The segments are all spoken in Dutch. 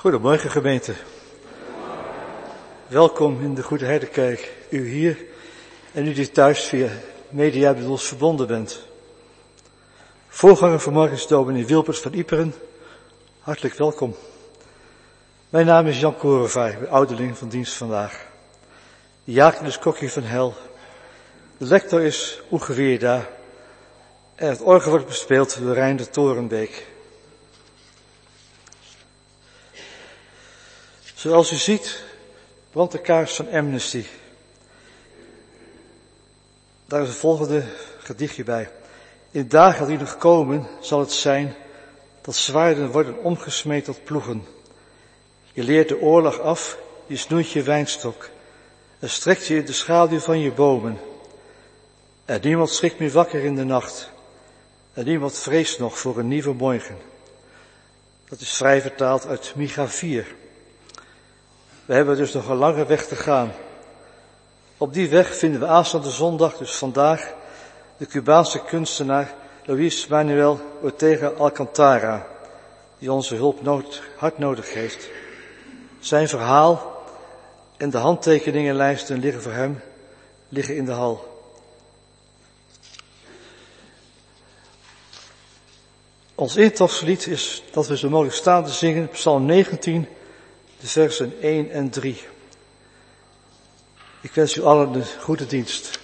Goedemorgen gemeente. Welkom in de Goede Herderkerk. U hier en u die thuis via media met ons verbonden bent. Voorganger vanmorgen is dominee Wilpers van Iperen. Hartelijk welkom. Mijn naam is Jan ben ouderling van dienst vandaag. De jager is Kokkie van Hel. De lector is Oegeweer daar. En het orgel wordt bespeeld door Rijn de Torenbeek. Zoals u ziet, brandt de kaars van Amnesty. Daar is het volgende gedichtje bij. In dagen die nog komen zal het zijn dat zwaarden worden omgesmeed tot ploegen. Je leert de oorlog af, je snoeit je wijnstok en strekt je in de schaduw van je bomen. En niemand schrikt meer wakker in de nacht. En niemand vreest nog voor een nieuwe morgen. Dat is vrij vertaald uit Micha 4. We hebben dus nog een lange weg te gaan. Op die weg vinden we aanstaande zondag, dus vandaag, de Cubaanse kunstenaar Luis Manuel Ortega Alcantara, die onze hulp nood, hard nodig heeft. Zijn verhaal en de handtekeningenlijsten liggen voor hem, liggen in de hal. Ons intofslied is dat we zo mogen staan te zingen, Psalm 19, de versen 1 en 3. Ik wens u allen een goede dienst.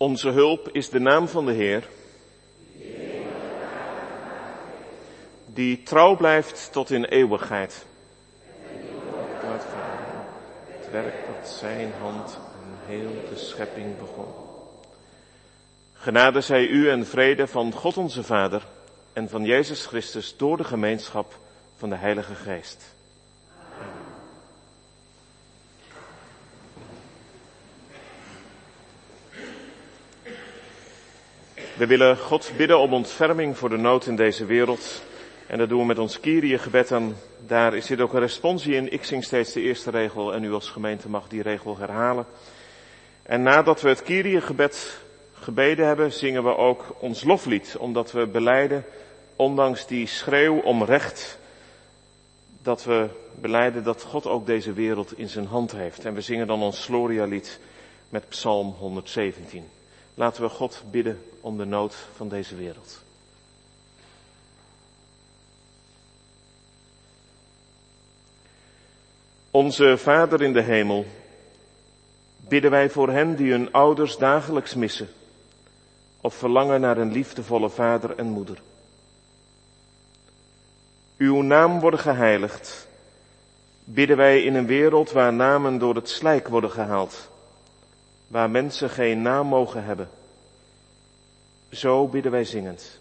Onze hulp is de naam van de Heer, die trouw blijft tot in eeuwigheid. Het werk dat zijn hand en heel de schepping begon. Genade zij u en vrede van God onze Vader en van Jezus Christus door de gemeenschap van de Heilige Geest. We willen God bidden om ontferming voor de nood in deze wereld. En dat doen we met ons Kyrie-gebed. En daar zit ook een responsie in. Ik zing steeds de eerste regel en u als gemeente mag die regel herhalen. En nadat we het Kyrie-gebed gebeden hebben, zingen we ook ons loflied. Omdat we beleiden, ondanks die schreeuw om recht, dat we beleiden dat God ook deze wereld in zijn hand heeft. En we zingen dan ons Gloria-lied met Psalm 117. Laten we God bidden om de nood van deze wereld. Onze Vader in de hemel, bidden wij voor hen die hun ouders dagelijks missen of verlangen naar een liefdevolle vader en moeder. Uw naam worden geheiligd, bidden wij in een wereld waar namen door het slijk worden gehaald, waar mensen geen naam mogen hebben. Zo bidden wij zingend.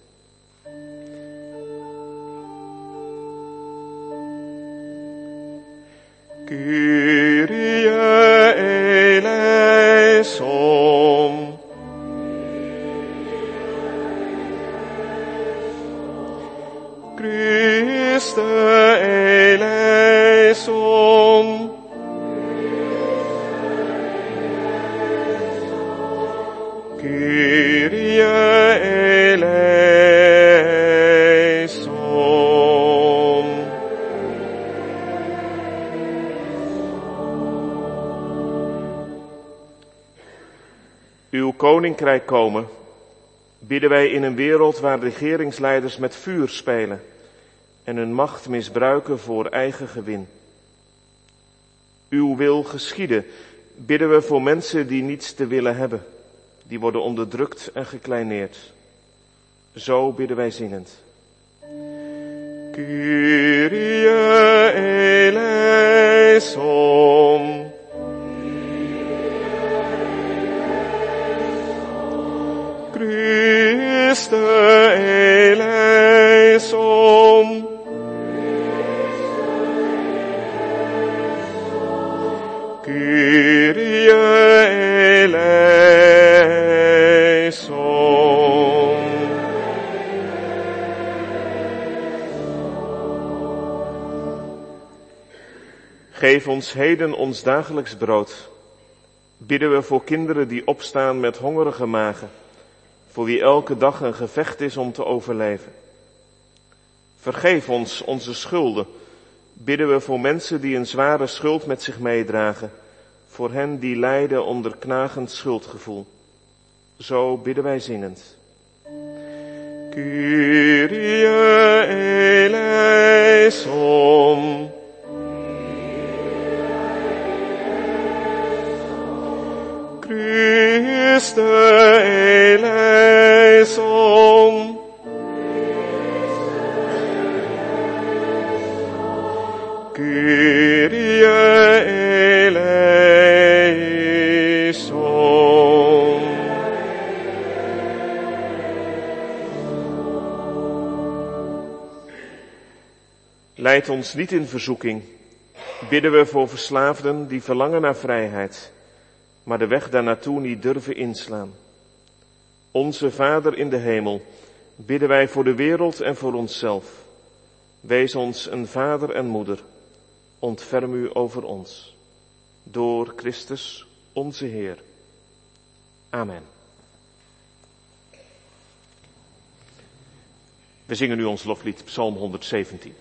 Kyrie eleison. Christe eleison. Koninkrijk komen, bidden wij in een wereld waar regeringsleiders met vuur spelen en hun macht misbruiken voor eigen gewin. Uw wil geschieden, bidden we voor mensen die niets te willen hebben, die worden onderdrukt en gekleineerd. Zo bidden wij zingend. Kyrie eleison. Christe eleison. Kyrie eleison. Geef ons heden ons dagelijks brood. Bidden we voor kinderen die opstaan met hongerige magen, voor wie elke dag een gevecht is om te overleven. Vergeef ons onze schulden. Bidden we voor mensen die een zware schuld met zich meedragen, voor hen die lijden onder knagend schuldgevoel. Zo bidden wij zingend. Kyrie Ons niet in verzoeking. Bidden we voor verslaafden die verlangen naar vrijheid, maar de weg daarnaartoe niet durven inslaan. Onze Vader in de hemel, bidden wij voor de wereld en voor onszelf. Wees ons een vader en moeder. Ontferm u over ons. Door Christus onze Heer. Amen. We zingen nu ons loflied Psalm 117.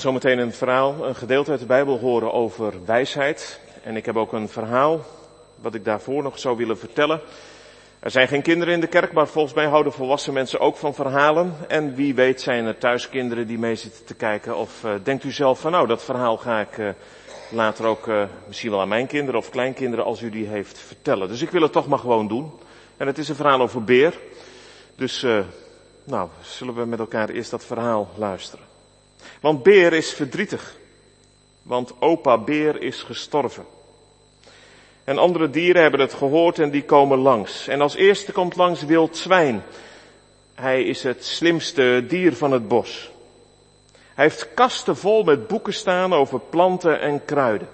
Gaan zo meteen een verhaal, een gedeelte uit de Bijbel horen over wijsheid. En ik heb ook een verhaal wat ik daarvoor nog zou willen vertellen. Er zijn geen kinderen in de kerk, maar volgens mij houden volwassen mensen ook van verhalen. En wie weet zijn er thuis kinderen die mee zitten te kijken. Of uh, denkt u zelf van nou, dat verhaal ga ik uh, later ook uh, misschien wel aan mijn kinderen of kleinkinderen als u die heeft vertellen. Dus ik wil het toch maar gewoon doen. En het is een verhaal over beer. Dus nou, zullen we met elkaar eerst dat verhaal luisteren. Want beer is verdrietig. Want opa beer is gestorven. En andere dieren hebben het gehoord en die komen langs. En als eerste komt langs wild zwijn. Hij is het slimste dier van het bos. Hij heeft kasten vol met boeken staan over planten en kruiden.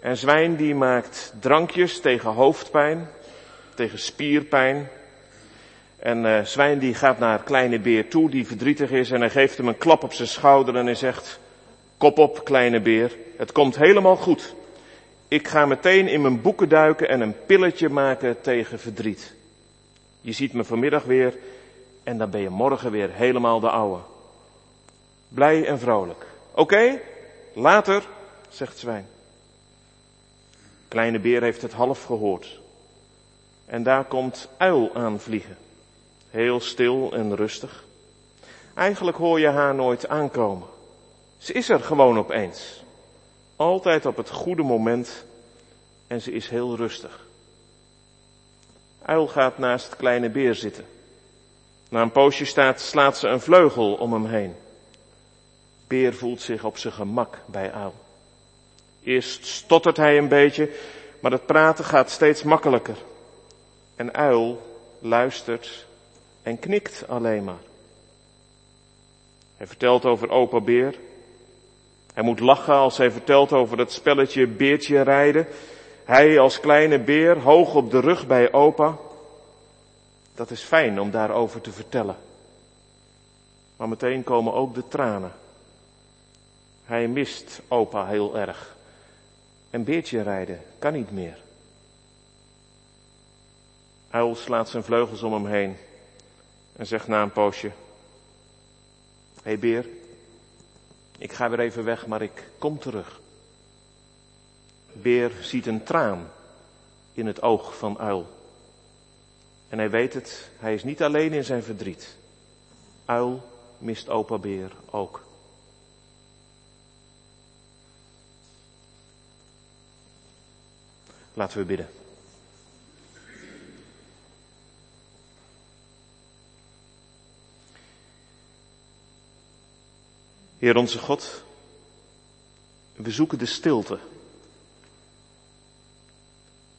En zwijn die maakt drankjes tegen hoofdpijn, tegen spierpijn. En uh, zwijn die gaat naar kleine beer toe die verdrietig is en hij geeft hem een klap op zijn schouder en hij zegt, kop op kleine beer, het komt helemaal goed. Ik ga meteen in mijn boeken duiken en een pilletje maken tegen verdriet. Je ziet me vanmiddag weer en dan ben je morgen weer helemaal de ouwe. Blij en vrolijk. Oké, later, zegt Zwijn. Kleine beer heeft het half gehoord. En daar komt uil aanvliegen. Heel stil en rustig. Eigenlijk hoor je haar nooit aankomen. Ze is er gewoon opeens. Altijd op het goede moment en ze is heel rustig. Uil gaat naast kleine beer zitten. Na een poosje staat, slaat ze een vleugel om hem heen. Beer voelt zich op zijn gemak bij Uil. Eerst stottert hij een beetje, maar het praten gaat steeds makkelijker. En Uil luistert en knikt alleen maar. Hij vertelt over opa Beer, hij moet lachen als hij vertelt over het spelletje beertje rijden. Hij als kleine beer, hoog op de rug bij opa. Dat is fijn om daarover te vertellen. Maar meteen komen ook de tranen. Hij mist opa heel erg. En beertje rijden kan niet meer. Uil slaat zijn vleugels om hem heen en zegt na een poosje: Hé hey beer, ik ga weer even weg, maar ik kom terug. Beer ziet een traan in het oog van Uil. En hij weet het, hij is niet alleen in zijn verdriet. Uil mist opa Beer ook. Laten we bidden. Heer onze God, we zoeken de stilte.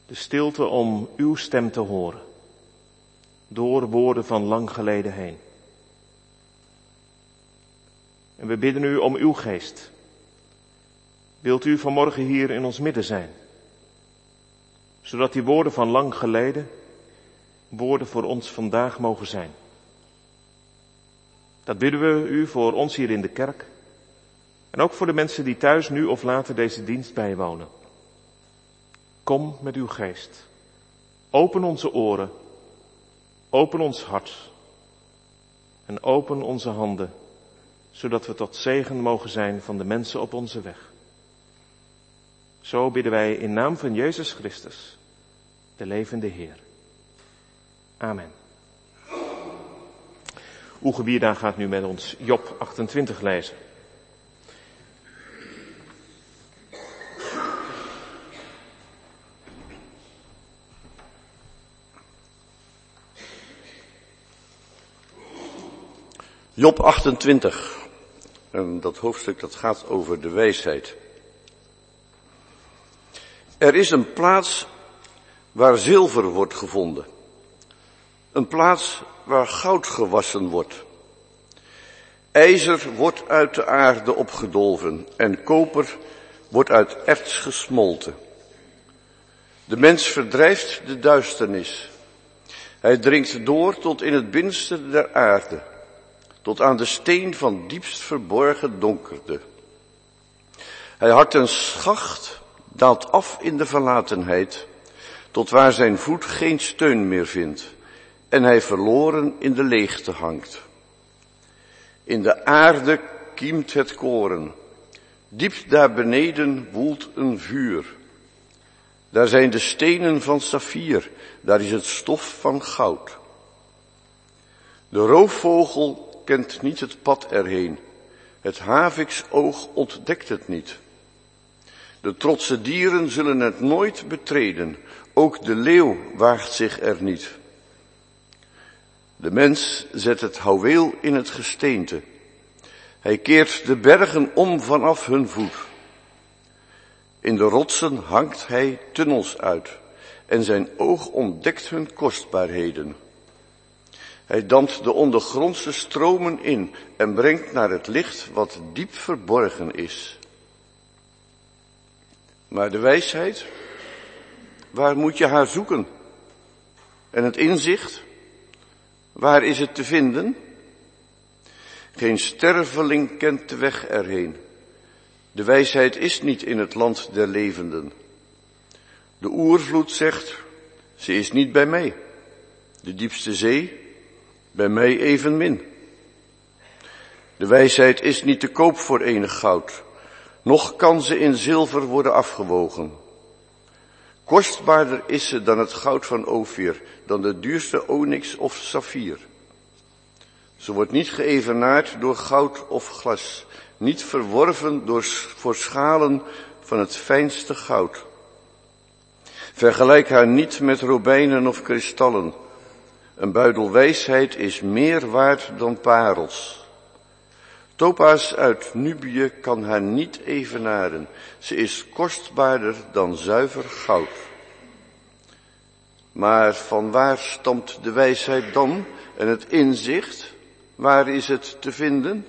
De stilte om uw stem te horen. Door woorden van lang geleden heen. En we bidden u om uw geest. Wilt u vanmorgen hier in ons midden zijn? Zodat die woorden van lang geleden woorden voor ons vandaag mogen zijn. Dat bidden we u voor ons hier in de kerk. En ook voor de mensen die thuis nu of later deze dienst bijwonen. Kom met uw geest. Open onze oren. Open ons hart. En open onze handen, zodat we tot zegen mogen zijn van de mensen op onze weg. Zo bidden wij in naam van Jezus Christus, de levende Heer. Amen. Oege Bierda gaat nu met ons Job 28 lezen. Job 28. En dat hoofdstuk dat gaat over de wijsheid. Er is een plaats waar zilver wordt gevonden. Een plaats waar goud gewassen wordt. IJzer wordt uit de aarde opgedolven en koper wordt uit erts gesmolten. De mens verdrijft de duisternis. Hij dringt door tot in het binnenste der aarde tot aan de steen van diepst verborgen donkerde. Hij hart een schacht, daalt af in de verlatenheid, tot waar zijn voet geen steun meer vindt, en hij verloren in de leegte hangt. In de aarde kiemt het koren. Diep daar beneden woelt een vuur. Daar zijn de stenen van saffier, daar is het stof van goud. De roofvogel kent niet het pad erheen. Het haviksoog ontdekt het niet. De trotse dieren zullen het nooit betreden. Ook de leeuw waagt zich er niet. De mens zet het houweel in het gesteente. Hij keert de bergen om vanaf hun voet. In de rotsen hangt hij tunnels uit en zijn oog ontdekt hun kostbaarheden. Hij dampt de ondergrondse stromen in en brengt naar het licht wat diep verborgen is. Maar de wijsheid, waar moet je haar zoeken? En het inzicht, waar is het te vinden? Geen sterveling kent de weg erheen. De wijsheid is niet in het land der levenden. De oervloed zegt, ze is niet bij mij. De diepste zee, bij mij evenmin. De wijsheid is niet te koop voor enig goud, noch kan ze in zilver worden afgewogen. Kostbaarder is ze dan het goud van Ophir, dan de duurste onyx of saffier. Ze wordt niet geëvenaard door goud of glas, niet verworven door, voor schalen van het fijnste goud. Vergelijk haar niet met robijnen of kristallen. Een buidel wijsheid is meer waard dan parels. Topaas uit Nubië kan haar niet evenaren. Ze is kostbaarder dan zuiver goud. Maar van waar stamt de wijsheid dan en het inzicht? Waar is het te vinden?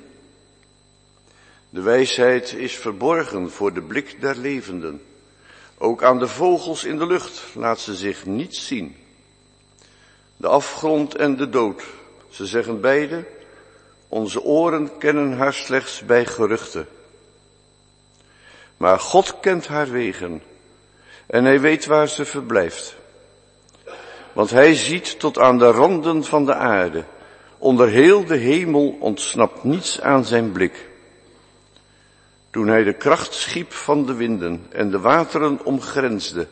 De wijsheid is verborgen voor de blik der levenden. Ook aan de vogels in de lucht laat ze zich niet zien. De afgrond en de dood, ze zeggen beide, onze oren kennen haar slechts bij geruchten. Maar God kent haar wegen en hij weet waar ze verblijft. Want hij ziet tot aan de randen van de aarde. Onder heel de hemel ontsnapt niets aan zijn blik. Toen hij de kracht schiep van de winden en de wateren omgrensde.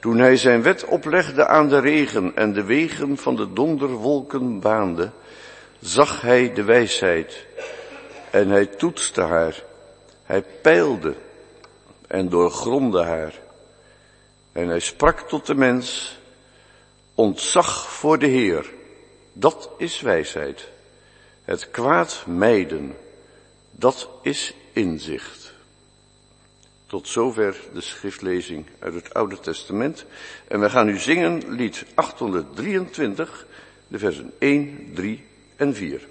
Toen hij zijn wet oplegde aan de regen en de wegen van de donderwolken baande, zag hij de wijsheid en hij toetste haar. Hij peilde en doorgrondde haar. En hij sprak tot de mens, ontzag voor de Heer, dat is wijsheid. Het kwaad mijden, dat is inzicht. Tot zover de schriftlezing uit het Oude Testament. En we gaan nu zingen lied 823, de versen 1, 3 en 4.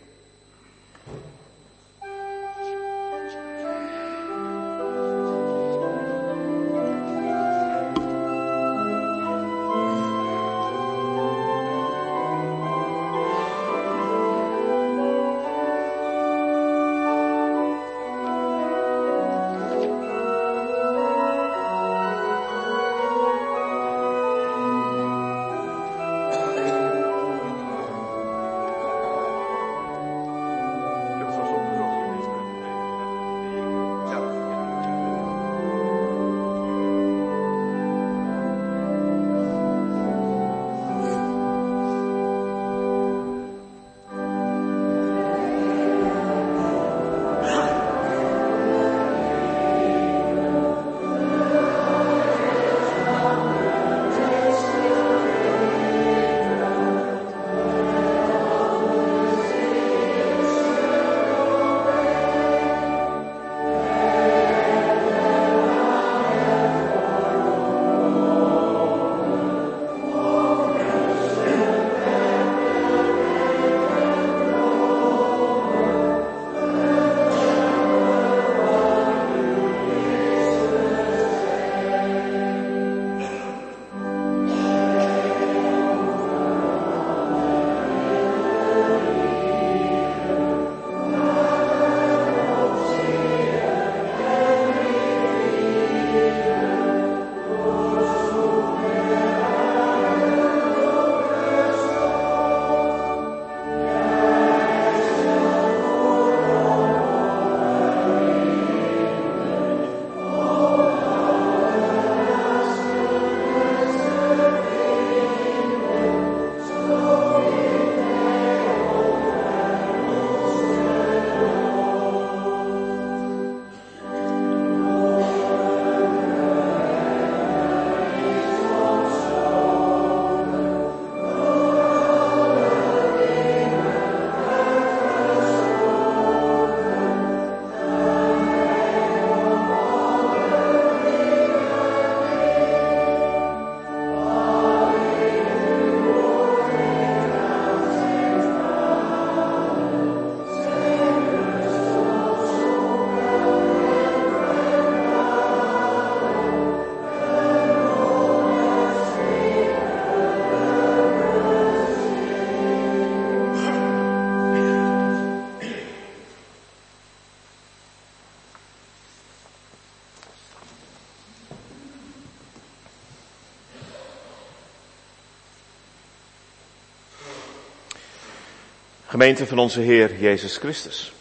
Gemeente van onze Heer Jezus Christus.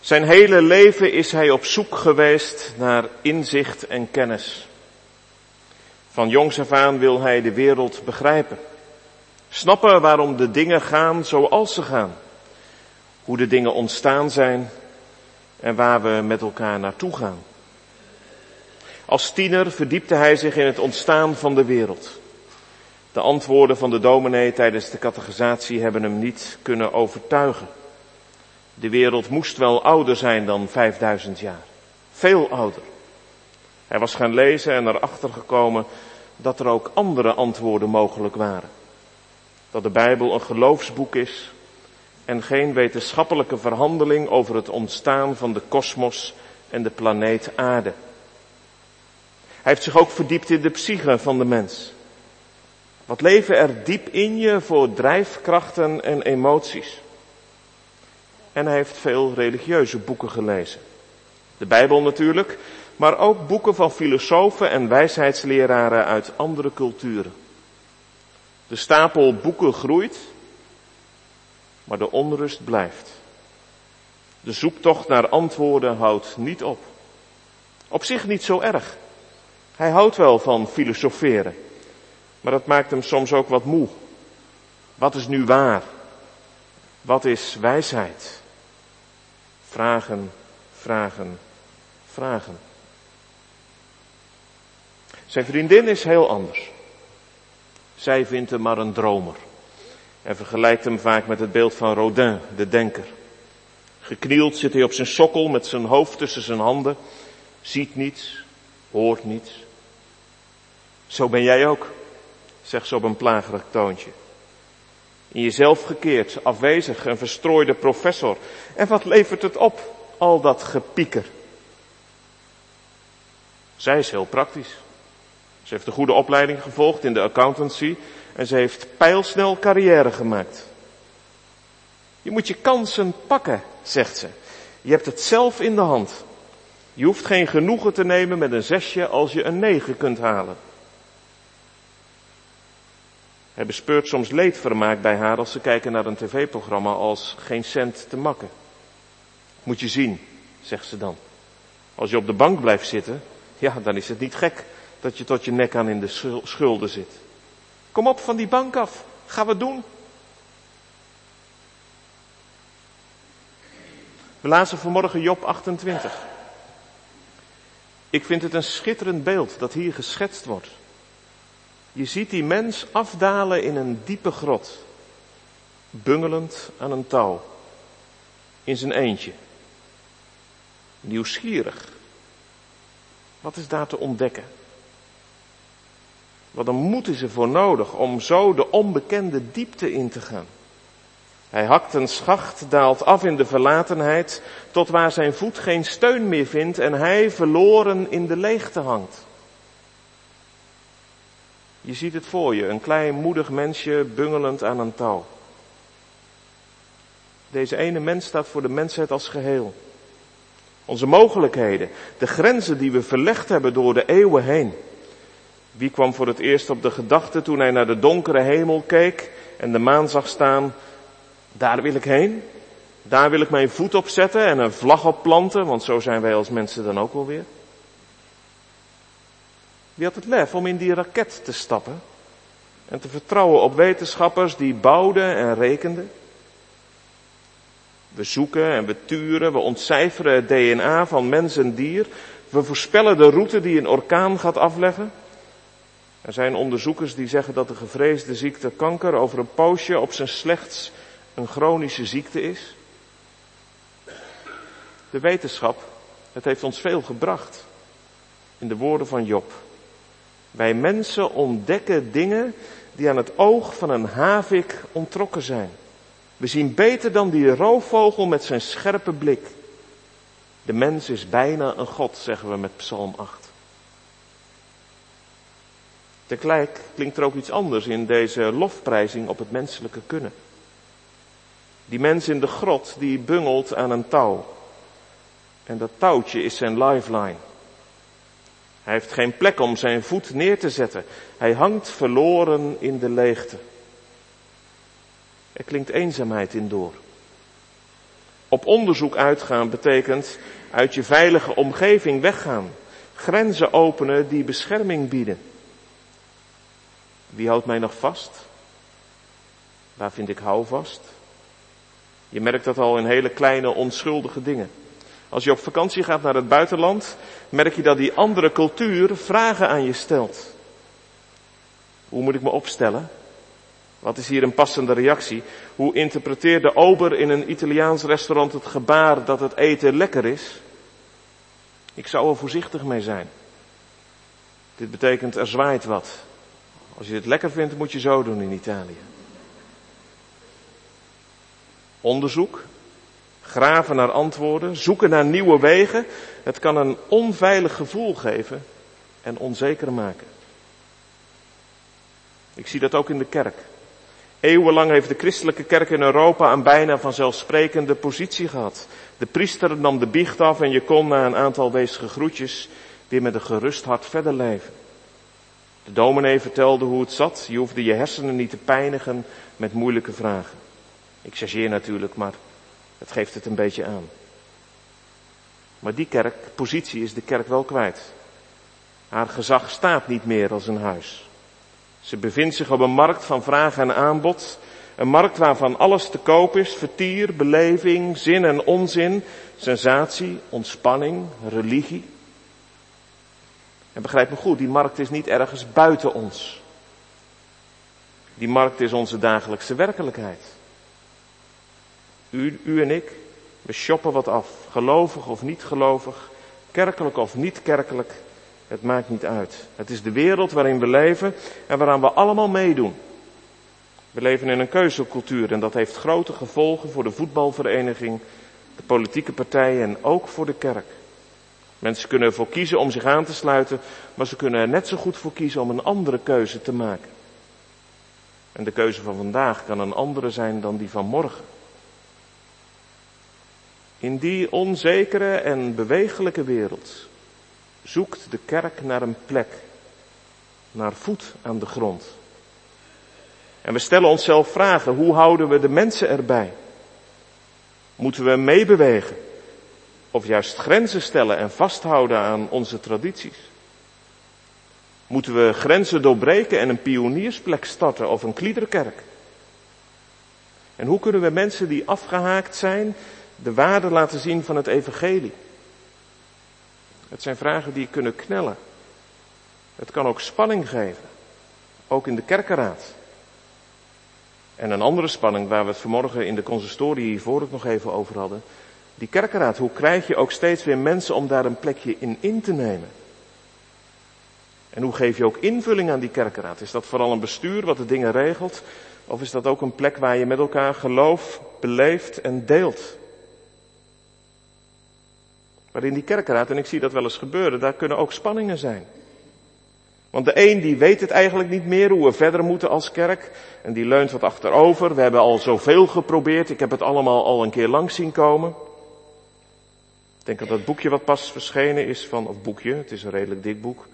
Zijn hele leven is hij op zoek geweest naar inzicht en kennis. Van jongs af aan wil hij de wereld begrijpen. Snappen waarom de dingen gaan zoals ze gaan. Hoe de dingen ontstaan zijn en waar we met elkaar naartoe gaan. Als tiener verdiepte hij zich in het ontstaan van de wereld. De antwoorden van de dominee tijdens de catechisatie hebben hem niet kunnen overtuigen. De wereld moest wel ouder zijn dan 5000 jaar. Veel ouder. Hij was gaan lezen en erachter gekomen dat er ook andere antwoorden mogelijk waren. Dat de Bijbel een geloofsboek is en geen wetenschappelijke verhandeling over het ontstaan van de kosmos en de planeet aarde. Hij heeft zich ook verdiept in de psyche van de mens. Wat leven er diep in je voor drijfkrachten en emoties? En hij heeft veel religieuze boeken gelezen. De Bijbel natuurlijk, maar ook boeken van filosofen en wijsheidsleraren uit andere culturen. De stapel boeken groeit, maar de onrust blijft. De zoektocht naar antwoorden houdt niet op. Op zich niet zo erg. Hij houdt wel van filosoferen, maar dat maakt hem soms ook wat moe. Wat is nu waar? Wat is wijsheid? Vragen, vragen, vragen. Zijn vriendin is heel anders. Zij vindt hem maar een dromer. En vergelijkt hem vaak met het beeld van Rodin, de denker. Geknield zit hij op zijn sokkel met zijn hoofd tussen zijn handen. Ziet niets, hoort niets. Zo ben jij ook, zegt ze op een plagerig toontje. In jezelf gekeerd, afwezig, een verstrooide professor. En wat levert het op, al dat gepieker? Zij is heel praktisch. Ze heeft een goede opleiding gevolgd in de accountancy en ze heeft pijlsnel carrière gemaakt. Je moet je kansen pakken, zegt ze. Je hebt het zelf in de hand. Je hoeft geen genoegen te nemen met een zesje als je een negen kunt halen. Hij bespeurt soms leedvermaak bij haar als ze kijken naar een tv-programma als Geen cent te makken. Moet je zien, zegt ze dan. Als je op de bank blijft zitten, ja, dan is het niet gek dat je tot je nek aan in de schulden zit. Kom op van die bank af. Ga wat doen. We lazen vanmorgen Job 28. Ik vind het een schitterend beeld dat hier geschetst wordt. Je ziet die mens afdalen in een diepe grot, bungelend aan een touw, in zijn eentje. Nieuwsgierig. Wat is daar te ontdekken? Wat een moed is er voor nodig om zo de onbekende diepte in te gaan. Hij hakt een schacht, daalt af in de verlatenheid, tot waar zijn voet geen steun meer vindt en hij verloren in de leegte hangt. Je ziet het voor je, een klein moedig mensje bungelend aan een touw. Deze ene mens staat voor de mensheid als geheel. Onze mogelijkheden, de grenzen die we verlegd hebben door de eeuwen heen. Wie kwam voor het eerst op de gedachte toen hij naar de donkere hemel keek en de maan zag staan, daar wil ik heen, daar wil ik mijn voet op zetten en een vlag op planten, want zo zijn wij als mensen dan ook wel weer. Wie had het lef om in die raket te stappen en te vertrouwen op wetenschappers die bouwden en rekenden? We zoeken en we turen, we ontcijferen het DNA van mens en dier. We voorspellen de route die een orkaan gaat afleggen. Er zijn onderzoekers die zeggen dat de gevreesde ziekte kanker over een poosje op zijn slechts een chronische ziekte is. De wetenschap, het heeft ons veel gebracht. In de woorden van Job. Wij mensen ontdekken dingen die aan het oog van een havik ontrokken zijn. We zien beter dan die roofvogel met zijn scherpe blik. De mens is bijna een god, zeggen we met Psalm 8. Tegelijk klinkt er ook iets anders in deze lofprijzing op het menselijke kunnen. Die mens in de grot die bungelt aan een touw. En dat touwtje is zijn lifeline. Hij heeft geen plek om zijn voet neer te zetten. Hij hangt verloren in de leegte. Er klinkt eenzaamheid in door. Op onderzoek uitgaan betekent uit je veilige omgeving weggaan. Grenzen openen die bescherming bieden. Wie houdt mij nog vast? Waar vind ik houvast? Je merkt dat al in hele kleine onschuldige dingen. Als je op vakantie gaat naar het buitenland, merk je dat die andere cultuur vragen aan je stelt. Hoe moet ik me opstellen? Wat is hier een passende reactie? Hoe interpreteert de ober in een Italiaans restaurant het gebaar dat het eten lekker is? Ik zou er voorzichtig mee zijn. Dit betekent er zwaait wat. Als je het lekker vindt, moet je zo doen in Italië. Onderzoek, graven naar antwoorden, zoeken naar nieuwe wegen. Het kan een onveilig gevoel geven en onzeker maken. Ik zie dat ook in de kerk. Eeuwenlang heeft de christelijke kerk in Europa een bijna vanzelfsprekende positie gehad. De priester nam de biecht af en je kon na een aantal weesige groetjes weer met een gerust hart verder leven. De dominee vertelde hoe het zat. Je hoefde je hersenen niet te pijnigen met moeilijke vragen. Ik chargeer natuurlijk, maar het geeft het een beetje aan. Maar die kerkpositie is de kerk wel kwijt. Haar gezag staat niet meer als een huis. Ze bevindt zich op een markt van vraag en aanbod. Een markt waarvan alles te koop is. Vertier, beleving, zin en onzin. Sensatie, ontspanning, religie. En begrijp me goed, die markt is niet ergens buiten ons. Die markt is onze dagelijkse werkelijkheid. U, en ik, we shoppen wat af. Gelovig of niet gelovig, kerkelijk of niet kerkelijk. Het maakt niet uit. Het is de wereld waarin we leven en waaraan we allemaal meedoen. We leven in een keuzecultuur en dat heeft grote gevolgen voor de voetbalvereniging, de politieke partijen en ook voor de kerk. Mensen kunnen ervoor kiezen om zich aan te sluiten, maar ze kunnen er net zo goed voor kiezen om een andere keuze te maken. En de keuze van vandaag kan een andere zijn dan die van morgen. In die onzekere en bewegelijke wereld zoekt de kerk naar een plek, naar voet aan de grond. En we stellen onszelf vragen, hoe houden we de mensen erbij? Moeten we meebewegen? Of juist grenzen stellen en vasthouden aan onze tradities? Moeten we grenzen doorbreken en een pioniersplek starten of een kliederkerk? En hoe kunnen we mensen die afgehaakt zijn de waarde laten zien van het evangelie? Het zijn vragen die kunnen knellen. Het kan ook spanning geven. Ook in de kerkenraad. En een andere spanning waar we het vanmorgen in de consistorie hiervoor ook nog even over hadden. Die kerkenraad, hoe krijg je ook steeds weer mensen om daar een plekje in in te nemen? En hoe geef je ook invulling aan die kerkenraad? Is dat vooral een bestuur wat de dingen regelt? Of is dat ook een plek waar je met elkaar geloof beleeft en deelt? Maar in die kerkenraad, en ik zie dat wel eens gebeuren, daar kunnen ook spanningen zijn. Want de een die weet het eigenlijk niet meer hoe we verder moeten als kerk. En die leunt wat achterover. We hebben al zoveel geprobeerd. Ik heb het allemaal al een keer langs zien komen. Ik denk dat dat boekje wat pas verschenen is van, of boekje, het is een redelijk dik boek.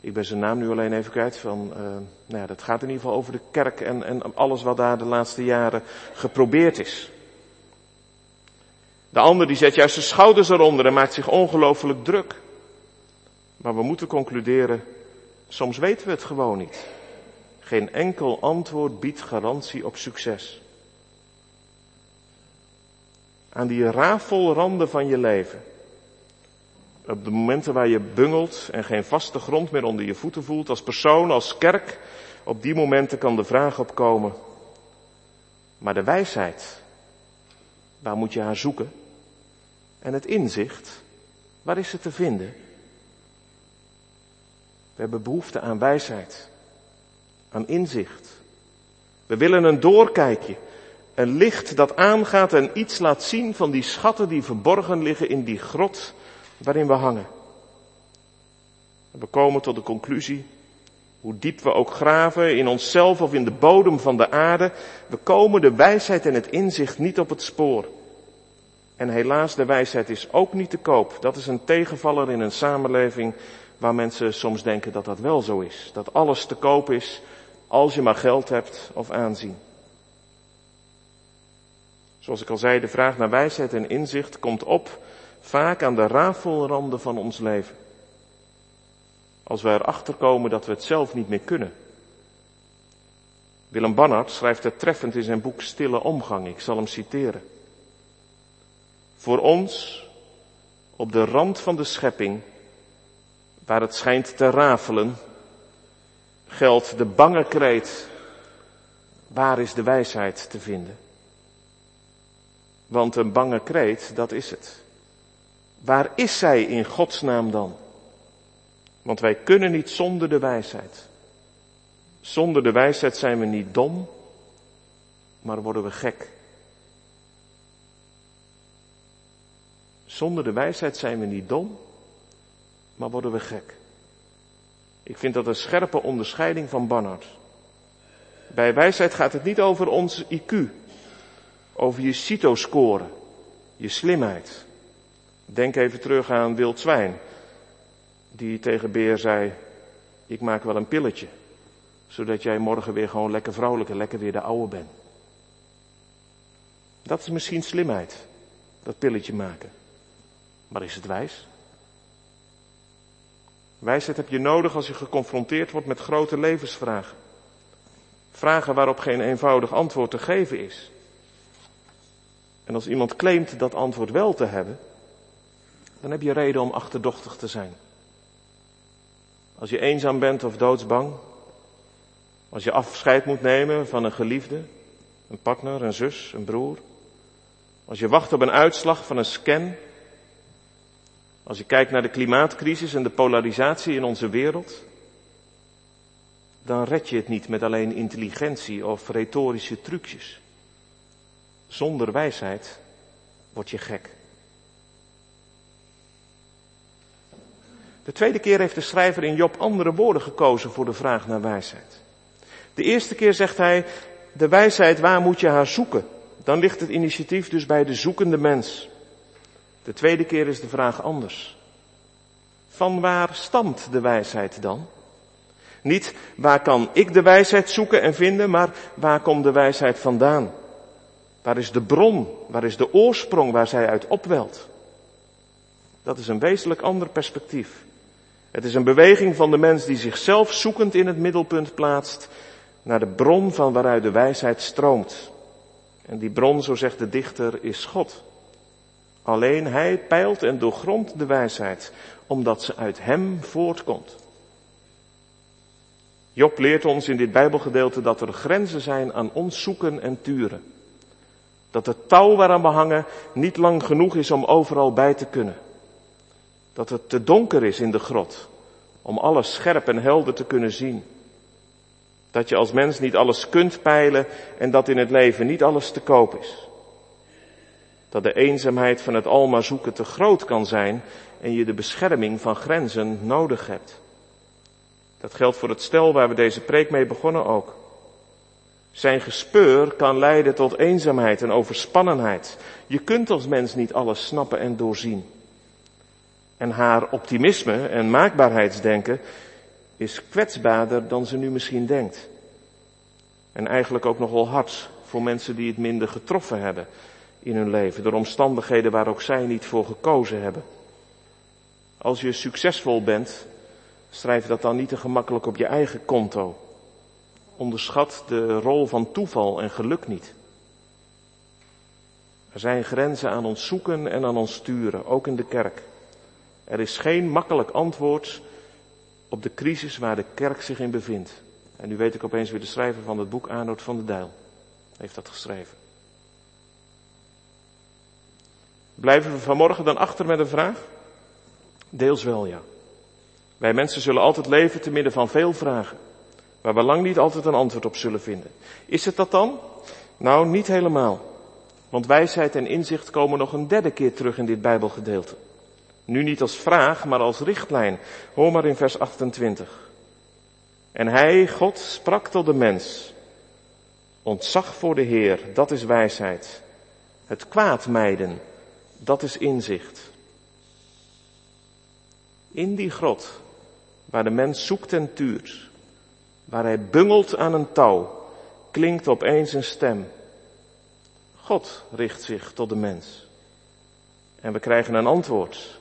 Ik ben zijn naam nu alleen even kwijt van, uh, nou ja, dat gaat in ieder geval over de kerk en, en alles wat daar de laatste jaren geprobeerd is. De ander die zet juist zijn schouders eronder en maakt zich ongelooflijk druk. Maar we moeten concluderen, soms weten we het gewoon niet. Geen enkel antwoord biedt garantie op succes. Aan die rafelranden van je leven. Op de momenten waar je bungelt en geen vaste grond meer onder je voeten voelt, als persoon, als kerk, op die momenten kan de vraag opkomen. Maar de wijsheid, waar moet je haar zoeken? En het inzicht, waar is het te vinden? We hebben behoefte aan wijsheid, aan inzicht. We willen een doorkijkje, een licht dat aangaat en iets laat zien van die schatten die verborgen liggen in die grot waarin we hangen. we komen tot de conclusie, hoe diep we ook graven in onszelf of in de bodem van de aarde, we komen de wijsheid en het inzicht niet op het spoor. En helaas, de wijsheid is ook niet te koop. Dat is een tegenvaller in een samenleving waar mensen soms denken dat dat wel zo is. Dat alles te koop is als je maar geld hebt of aanzien. Zoals ik al zei, de vraag naar wijsheid en inzicht komt op vaak aan de rafelranden van ons leven. Als we erachter komen dat we het zelf niet meer kunnen. Willem Bannard schrijft het treffend in zijn boek Stille Omgang. Ik zal hem citeren. Voor ons, op de rand van de schepping, waar het schijnt te rafelen, geldt de bange kreet, waar is de wijsheid te vinden? Want een bange kreet, dat is het. Waar is zij in Gods naam dan? Want wij kunnen niet zonder de wijsheid. Zonder de wijsheid zijn we niet dom, maar worden we gek. Zonder de wijsheid zijn we niet dom, maar worden we gek. Ik vind dat een scherpe onderscheiding van Barnard. Bij wijsheid gaat het niet over ons IQ, over je CITO-score, je slimheid. Denk even terug aan Wild Zwijn, die tegen Beer zei, ik maak wel een pilletje, zodat jij morgen weer gewoon lekker vrolijk en lekker weer de oude bent. Dat is misschien slimheid, dat pilletje maken. Maar is het wijs? Wijsheid heb je nodig als je geconfronteerd wordt met grote levensvragen. Vragen waarop geen eenvoudig antwoord te geven is. En als iemand claimt dat antwoord wel te hebben, dan heb je reden om achterdochtig te zijn. Als je eenzaam bent of doodsbang, als je afscheid moet nemen van een geliefde, een partner, een zus, een broer, als je wacht op een uitslag van een scan, als je kijkt naar de klimaatcrisis en de polarisatie in onze wereld, dan red je het niet met alleen intelligentie of retorische trucjes. Zonder wijsheid word je gek. De tweede keer heeft de schrijver in Job andere woorden gekozen voor de vraag naar wijsheid. De eerste keer zegt hij, de wijsheid, waar moet je haar zoeken? Dan ligt het initiatief dus bij de zoekende mens. De tweede keer is de vraag anders. Van waar stamt de wijsheid dan? Niet waar kan ik de wijsheid zoeken en vinden, maar waar komt de wijsheid vandaan? Waar is de bron? Waar is de oorsprong waar zij uit opwelt? Dat is een wezenlijk ander perspectief. Het is een beweging van de mens die zichzelf zoekend in het middelpunt plaatst naar de bron van waaruit de wijsheid stroomt. En die bron, zo zegt de dichter, is God. Alleen hij peilt en doorgrondt de wijsheid, omdat ze uit hem voortkomt. Job leert ons in dit Bijbelgedeelte dat er grenzen zijn aan ons zoeken en turen. Dat het touw waaraan we hangen niet lang genoeg is om overal bij te kunnen. Dat het te donker is in de grot om alles scherp en helder te kunnen zien. Dat je als mens niet alles kunt peilen en dat in het leven niet alles te koop is. Dat de eenzaamheid van het alma zoeken te groot kan zijn en je de bescherming van grenzen nodig hebt. Dat geldt voor het stel waar we deze preek mee begonnen ook. Zijn gespeur kan leiden tot eenzaamheid en overspannenheid. Je kunt als mens niet alles snappen en doorzien. En haar optimisme en maakbaarheidsdenken is kwetsbaarder dan ze nu misschien denkt. En eigenlijk ook nogal hard voor mensen die het minder getroffen hebben in hun leven, door omstandigheden waar ook zij niet voor gekozen hebben. Als je succesvol bent, schrijf dat dan niet te gemakkelijk op je eigen konto. Onderschat de rol van toeval en geluk niet. Er zijn grenzen aan ons zoeken en aan ons sturen, ook in de kerk. Er is geen makkelijk antwoord op de crisis waar de kerk zich in bevindt. En nu weet ik opeens weer de schrijver van het boek, Arnold van der Dijl, heeft dat geschreven. Blijven we vanmorgen dan achter met een vraag? Deels wel, ja. Wij mensen zullen altijd leven te midden van veel vragen, waar we lang niet altijd een antwoord op zullen vinden. Is het dat dan? Nou, niet helemaal. Want wijsheid en inzicht komen nog een derde keer terug in dit Bijbelgedeelte. Nu niet als vraag, maar als richtlijn. Hoor maar in vers 28. En hij, God, sprak tot de mens. Ontzag voor de Heer, dat is wijsheid. Het kwaad mijden, dat is inzicht. In die grot, waar de mens zoekt en tuurt, waar hij bungelt aan een touw, klinkt opeens een stem. God richt zich tot de mens. En we krijgen een antwoord.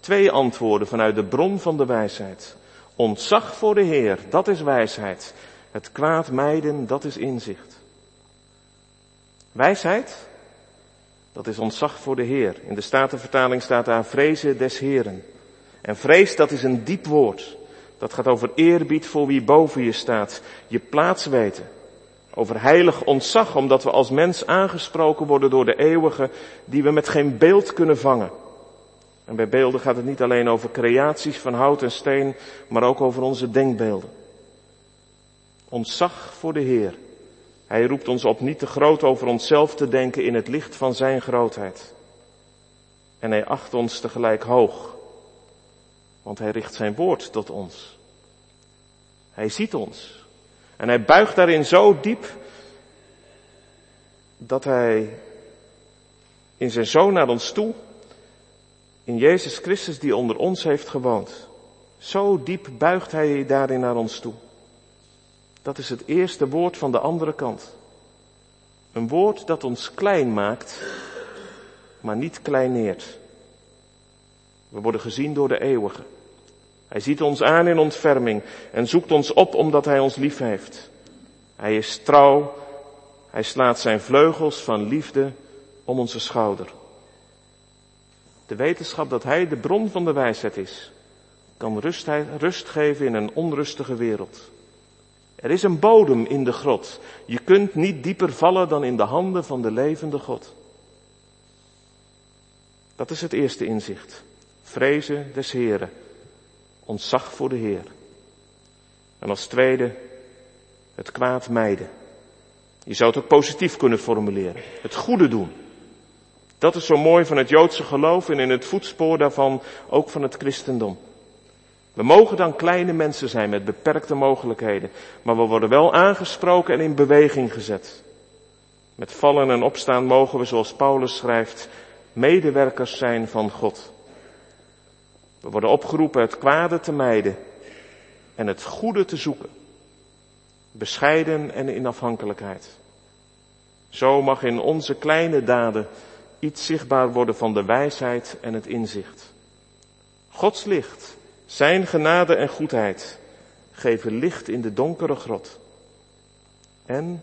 Twee antwoorden vanuit de bron van de wijsheid. Ontzag voor de Heer, dat is wijsheid. Het kwaad mijden, dat is inzicht. Wijsheid, dat is ontzag voor de Heer. In de Statenvertaling staat daar vrezen des Heren. En vrees, dat is een diep woord. Dat gaat over eerbied voor wie boven je staat. Je plaats weten. Over heilig ontzag, omdat we als mens aangesproken worden door de eeuwige, die we met geen beeld kunnen vangen. En bij beelden gaat het niet alleen over creaties van hout en steen, maar ook over onze denkbeelden. Ontzag voor de Heer. Hij roept ons op niet te groot over onszelf te denken in het licht van Zijn grootheid. En hij acht ons tegelijk hoog, want Hij richt Zijn woord tot ons. Hij ziet ons. En Hij buigt daarin zo diep dat Hij in Zijn Zoon naar ons toe, in Jezus Christus die onder ons heeft gewoond, zo diep buigt Hij daarin naar ons toe. Dat is het eerste woord van de andere kant. Een woord dat ons klein maakt, maar niet kleineert. We worden gezien door de eeuwige. Hij ziet ons aan in ontferming en zoekt ons op omdat hij ons lief heeft. Hij is trouw, hij slaat zijn vleugels van liefde om onze schouder. De wetenschap dat hij de bron van de wijsheid is, kan rust, rust geven in een onrustige wereld. Er is een bodem in de grot. Je kunt niet dieper vallen dan in de handen van de levende God. Dat is het eerste inzicht. Vrezen des Heren. Ontzag voor de Heer. En als tweede, het kwaad mijden. Je zou het ook positief kunnen formuleren. Het goede doen. Dat is zo mooi van het Joodse geloof en in het voetspoor daarvan ook van het christendom. We mogen dan kleine mensen zijn met beperkte mogelijkheden, maar we worden wel aangesproken en in beweging gezet. Met vallen en opstaan mogen we, zoals Paulus schrijft, medewerkers zijn van God. We worden opgeroepen het kwade te mijden en het goede te zoeken. Bescheiden en in afhankelijkheid. Zo mag in onze kleine daden iets zichtbaar worden van de wijsheid en het inzicht. Gods licht zijn genade en goedheid geven licht in de donkere grot. En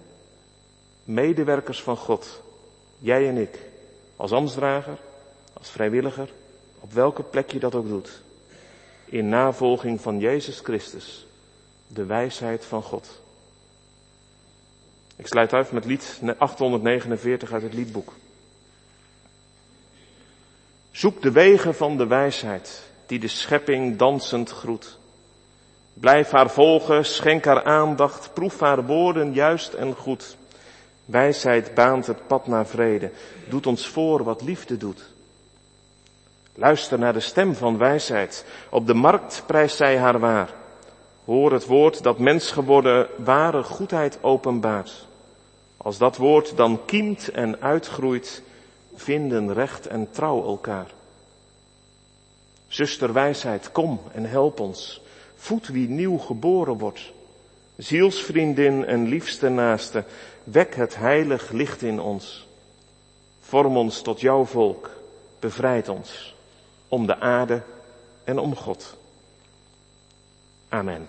medewerkers van God, jij en ik, als ambtsdrager, als vrijwilliger, op welke plek je dat ook doet, in navolging van Jezus Christus, de wijsheid van God. Ik sluit uit met lied 849 uit het liedboek. Zoek de wegen van de wijsheid die de schepping dansend groet. Blijf haar volgen, schenk haar aandacht, proef haar woorden juist en goed. Wijsheid baant het pad naar vrede, doet ons voor wat liefde doet. Luister naar de stem van wijsheid, op de markt prijst zij haar waar. Hoor het woord dat mens geworden ware goedheid openbaart. Als dat woord dan kiemt en uitgroeit, vinden recht en trouw elkaar. Zuster wijsheid, kom en help ons. Voed wie nieuw geboren wordt. Zielsvriendin en liefste naaste, wek het heilig licht in ons. Vorm ons tot jouw volk, bevrijd ons om de aarde en om God. Amen.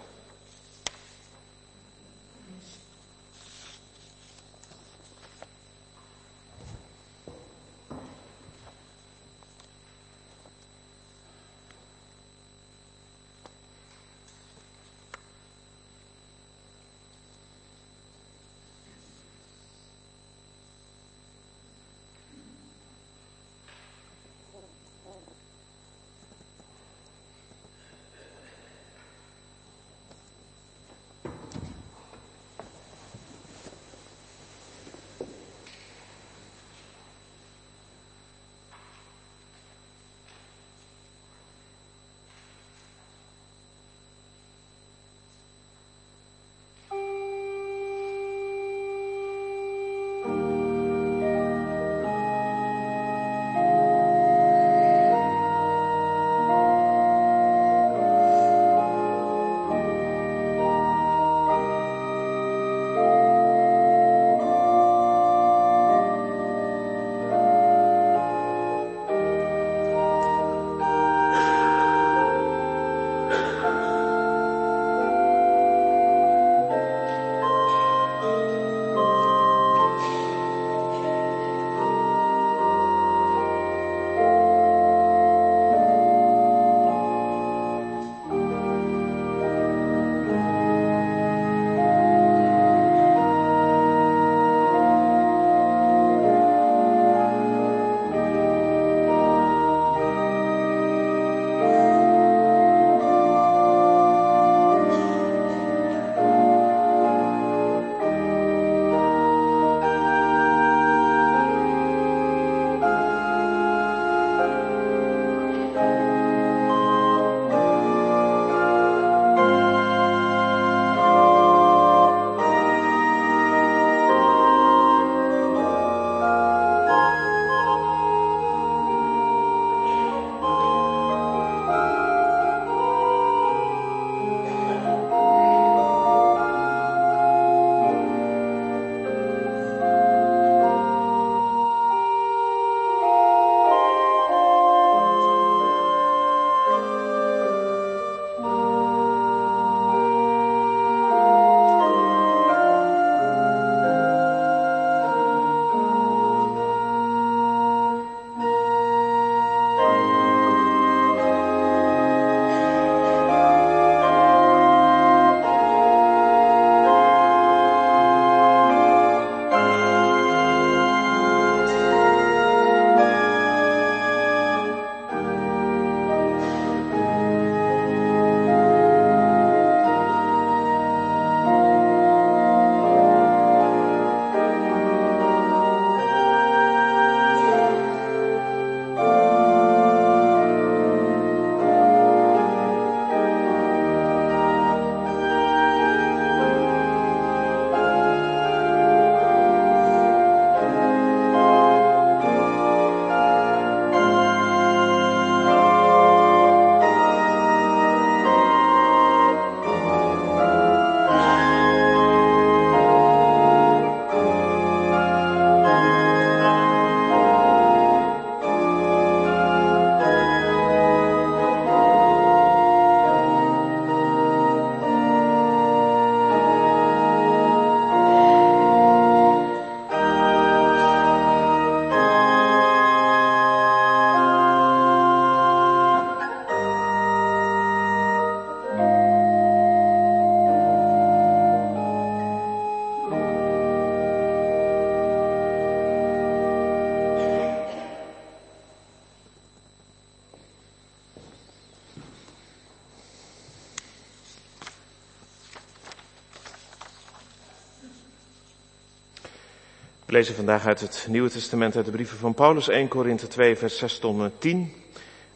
We lezen vandaag uit het Nieuwe Testament uit de brieven van Paulus 1 Korinthe 2 vers 6 tot en 10.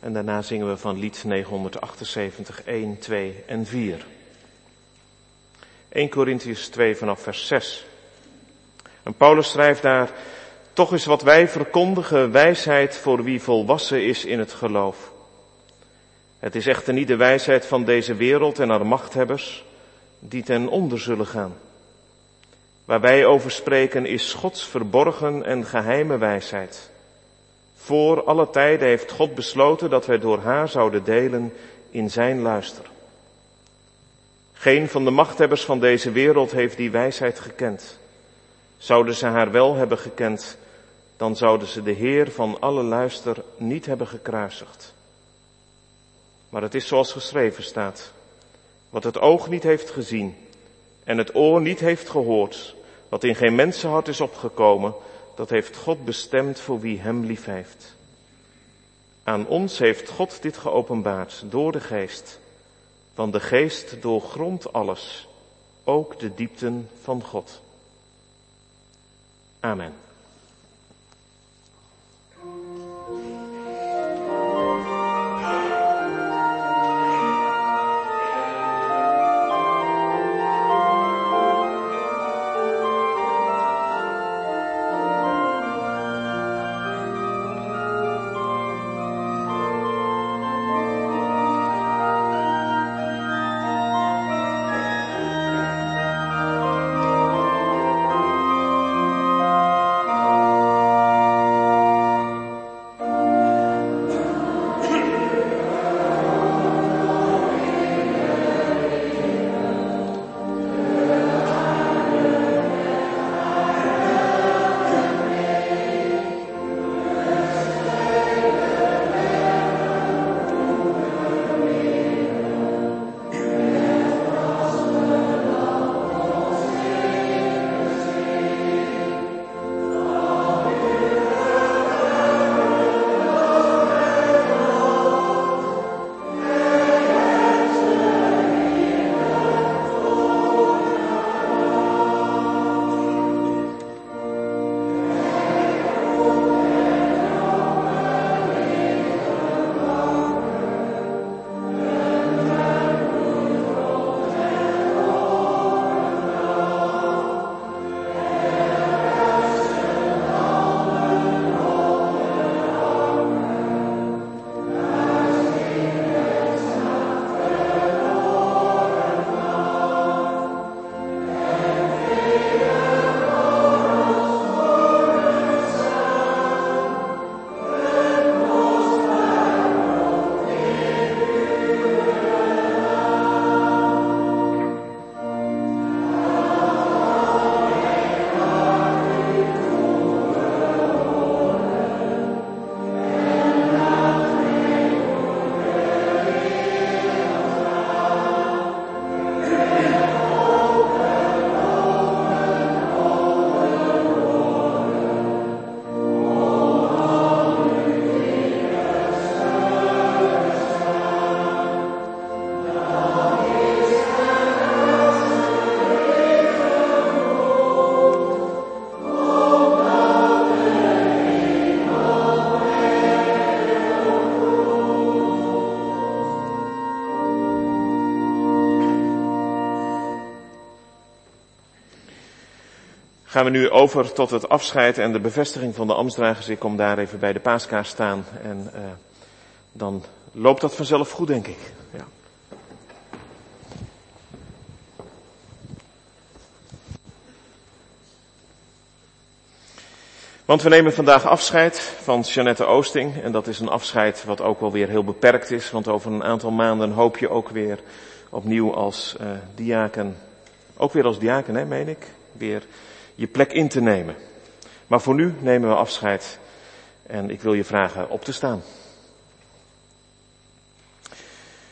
En daarna zingen we van lied 978 1, 2 en 4. 1 Corinthians 2 vanaf vers 6. En Paulus schrijft daar, toch is wat wij verkondigen wijsheid voor wie volwassen is in het geloof. Het is echter niet de wijsheid van deze wereld en haar machthebbers die ten onder zullen gaan. Waar wij over spreken is Gods verborgen en geheime wijsheid. Voor alle tijden heeft God besloten dat wij door haar zouden delen in zijn luister. Geen van de machthebbers van deze wereld heeft die wijsheid gekend. Zouden ze haar wel hebben gekend, dan zouden ze de Heer van alle luister niet hebben gekruisigd. Maar het is zoals geschreven staat. Wat het oog niet heeft gezien en het oor niet heeft gehoord, wat in geen mensenhart is opgekomen, dat heeft God bestemd voor wie hem lief heeft. Aan ons heeft God dit geopenbaard door de geest. Want de geest doorgrondt alles, ook de diepten van God. Amen. Gaan we nu over tot het afscheid en de bevestiging van de ambtsdragers. Ik kom daar even bij de paaskaars staan en uh, dan loopt dat vanzelf goed, denk ik. Ja. Want we nemen vandaag afscheid van Jeannette Oosting. En dat is een afscheid wat ook wel weer heel beperkt is. Want over een aantal maanden hoop je ook weer opnieuw als uh, diaken. Ook weer als diaken, hè, meen ik. Weer je plek in te nemen. Maar voor nu nemen we afscheid en ik wil je vragen op te staan.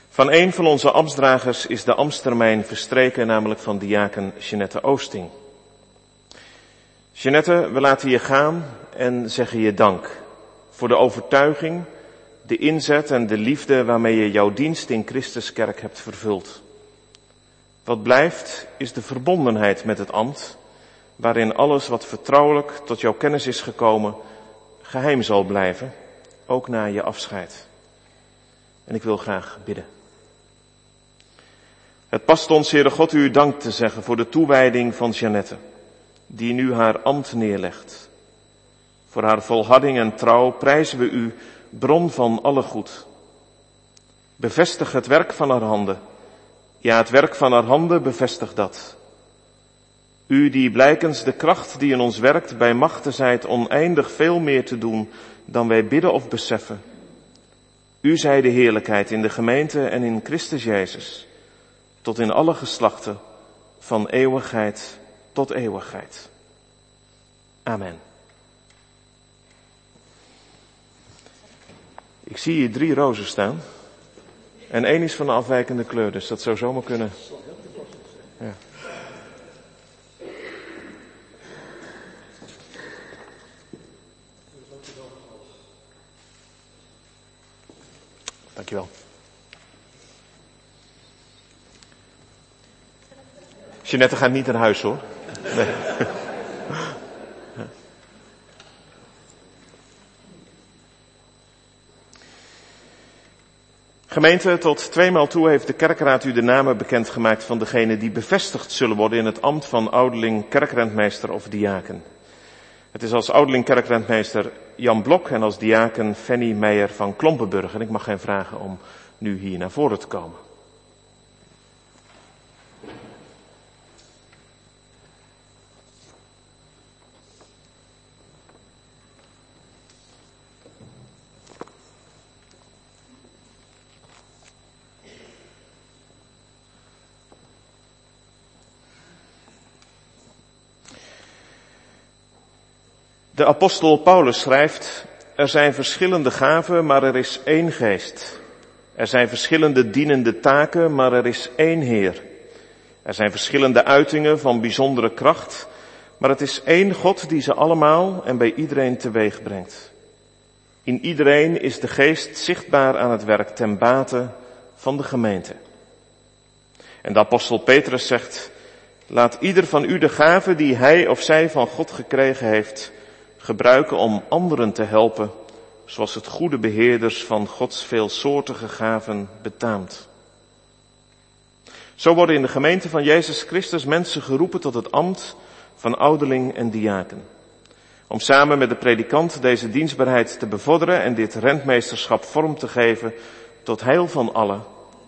Van een van onze ambtsdragers is de ambtstermijn verstreken, namelijk van diaken Jeanette Oosting. Jeanette, we laten je gaan en zeggen je dank voor de overtuiging, de inzet en de liefde waarmee je jouw dienst in Christuskerk hebt vervuld. Wat blijft is de verbondenheid met het ambt waarin alles wat vertrouwelijk tot jouw kennis is gekomen, geheim zal blijven, ook na je afscheid. En ik wil graag bidden. Het past ons, Heere God, u dank te zeggen voor de toewijding van Jeannette, die nu haar ambt neerlegt. Voor haar volharding en trouw prijzen we u, bron van alle goed. Bevestig het werk van haar handen. Ja, het werk van haar handen bevestig dat. U die blijkens de kracht die in ons werkt bij machten zijt oneindig veel meer te doen dan wij bidden of beseffen. U zij de heerlijkheid in de gemeente en in Christus Jezus, tot in alle geslachten, van eeuwigheid tot eeuwigheid. Amen. Ik zie hier drie rozen staan. En één is van een afwijkende kleur, dus dat zou zomaar kunnen. Dankjewel. Jeanette gaat niet naar huis hoor. Gemeente, tot tweemaal toe heeft de kerkraad u de namen bekendgemaakt van degenen die bevestigd zullen worden in het ambt van ouderling, kerkrentmeester of diaken. Het is als ouderling kerkrentmeester Jan Blok en als diaken Fanny Meijer van Klompenburg. En ik mag hen vragen om nu hier naar voren te komen. De apostel Paulus schrijft, er zijn verschillende gaven, maar er is één geest. Er zijn verschillende dienende taken, maar er is één Heer. Er zijn verschillende uitingen van bijzondere kracht, maar het is één God die ze allemaal en bij iedereen teweeg brengt. In iedereen is de geest zichtbaar aan het werk ten bate van de gemeente. En de apostel Petrus zegt, laat ieder van u de gave die hij of zij van God gekregen heeft, gebruiken om anderen te helpen, zoals het goede beheerders van Gods veelsoortige gaven betaamt. Zo worden in de gemeente van Jezus Christus mensen geroepen tot het ambt van ouderling en diaken. Om samen met de predikant deze dienstbaarheid te bevorderen en dit rentmeesterschap vorm te geven tot heil van allen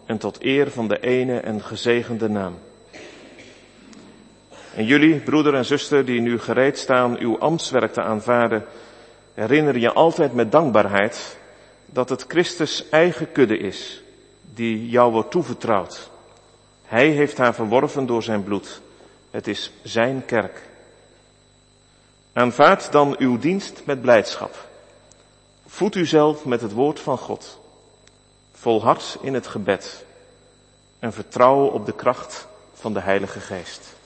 en tot eer van de ene en gezegende naam. En jullie, broeder en zuster, die nu gereed staan uw ambtswerk te aanvaarden, herinner je altijd met dankbaarheid dat het Christus eigen kudde is, die jou wordt toevertrouwd. Hij heeft haar verworven door zijn bloed. Het is zijn kerk. Aanvaard dan uw dienst met blijdschap. Voed uzelf met het woord van God. Volhard in het gebed. En vertrouw op de kracht van de Heilige Geest.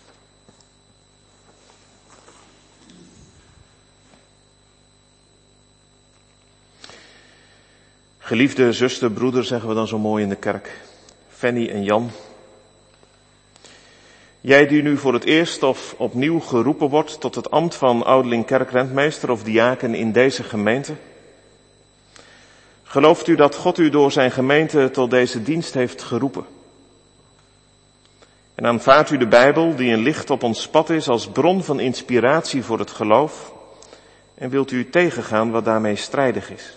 Geliefde zuster, broeder, zeggen we dan zo mooi in de kerk. Fanny en Jan. Jij die nu voor het eerst of opnieuw geroepen wordt tot het ambt van ouderling kerkrentmeester of diaken in deze gemeente. Gelooft u dat God u door zijn gemeente tot deze dienst heeft geroepen? En aanvaardt u de Bijbel, die een licht op ons pad is, als bron van inspiratie voor het geloof? En wilt u tegengaan wat daarmee strijdig is?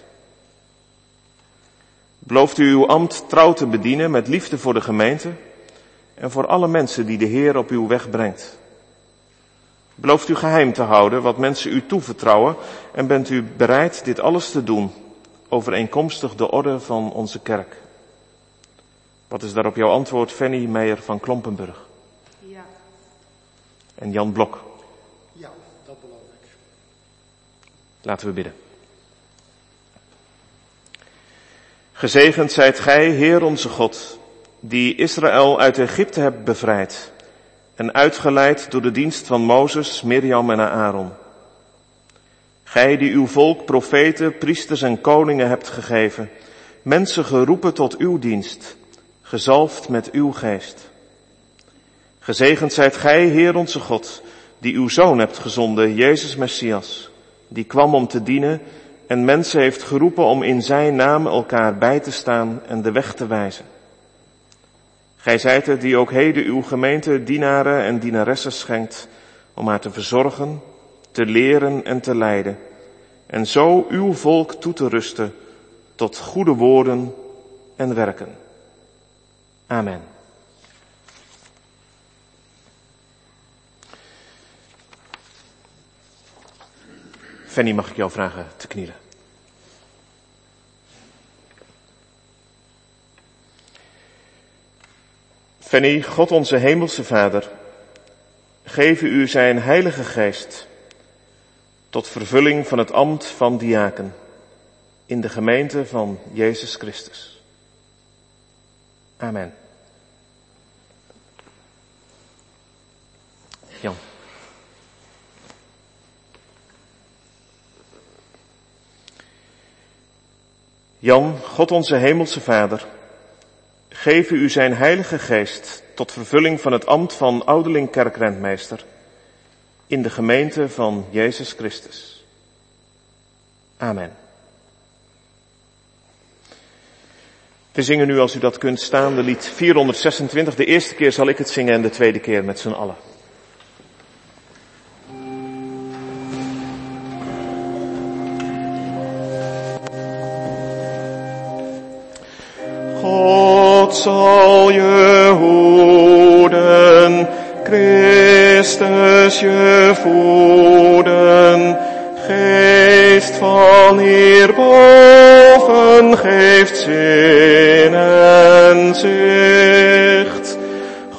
Belooft u uw ambt trouw te bedienen met liefde voor de gemeente en voor alle mensen die de Heer op uw weg brengt. Belooft u geheim te houden wat mensen u toevertrouwen en bent u bereid dit alles te doen overeenkomstig de orde van onze kerk? Wat is daarop jouw antwoord, Fanny Meijer van Klompenburg? Ja. En Jan Blok? Ja, dat beloof ik. Laten we bidden. Gezegend zijt gij, Heer onze God, die Israël uit Egypte hebt bevrijd en uitgeleid door de dienst van Mozes, Mirjam en Aaron. Gij die uw volk profeten, priesters en koningen hebt gegeven, mensen geroepen tot uw dienst, gezalfd met uw geest. Gezegend zijt gij, Heer onze God, die uw zoon hebt gezonden, Jezus Messias, die kwam om te dienen en mensen heeft geroepen om in zijn naam elkaar bij te staan en de weg te wijzen. Gij zijt het die ook heden uw gemeente dienaren en dienaressen schenkt om haar te verzorgen, te leren en te leiden en zo uw volk toe te rusten tot goede woorden en werken. Amen. Fanny, mag ik jou vragen te knielen? Fanny, God onze hemelse Vader, geven u zijn heilige geest tot vervulling van het ambt van diaken in de gemeente van Jezus Christus. Amen. Jan. Jan, God onze hemelse Vader, geven u zijn heilige geest tot vervulling van het ambt van ouderling kerkrentmeester in de gemeente van Jezus Christus. Amen. We zingen nu, als u dat kunt staan, de lied 426. De eerste keer zal ik het zingen en de tweede keer met z'n allen. God zal je hoeden, Christus je voeden, geest van hierboven geeft zin en zicht.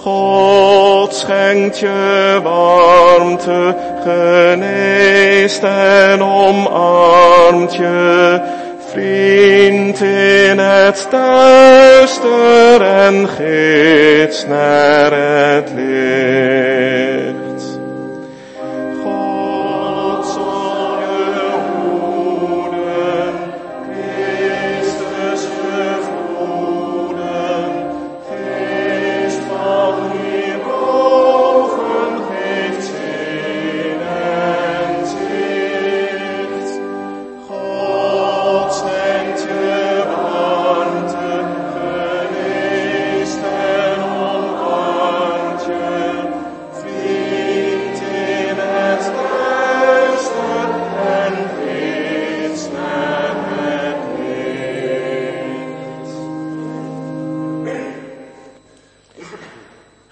God schenkt je warmte, geneest en omarmt je vriend in het duister en gids naar het licht.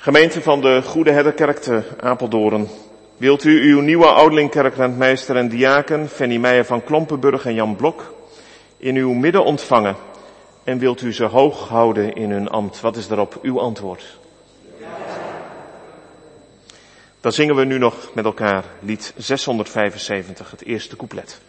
Gemeente van de Goede Herderkerk te Apeldoorn. Wilt u uw nieuwe ouderlingkerkrentmeester en diaken, Fanny Meijer van Klompenburg en Jan Blok, in uw midden ontvangen? En wilt u ze hoog houden in hun ambt? Wat is daarop uw antwoord? Dan zingen we nu nog met elkaar lied 675, het eerste couplet.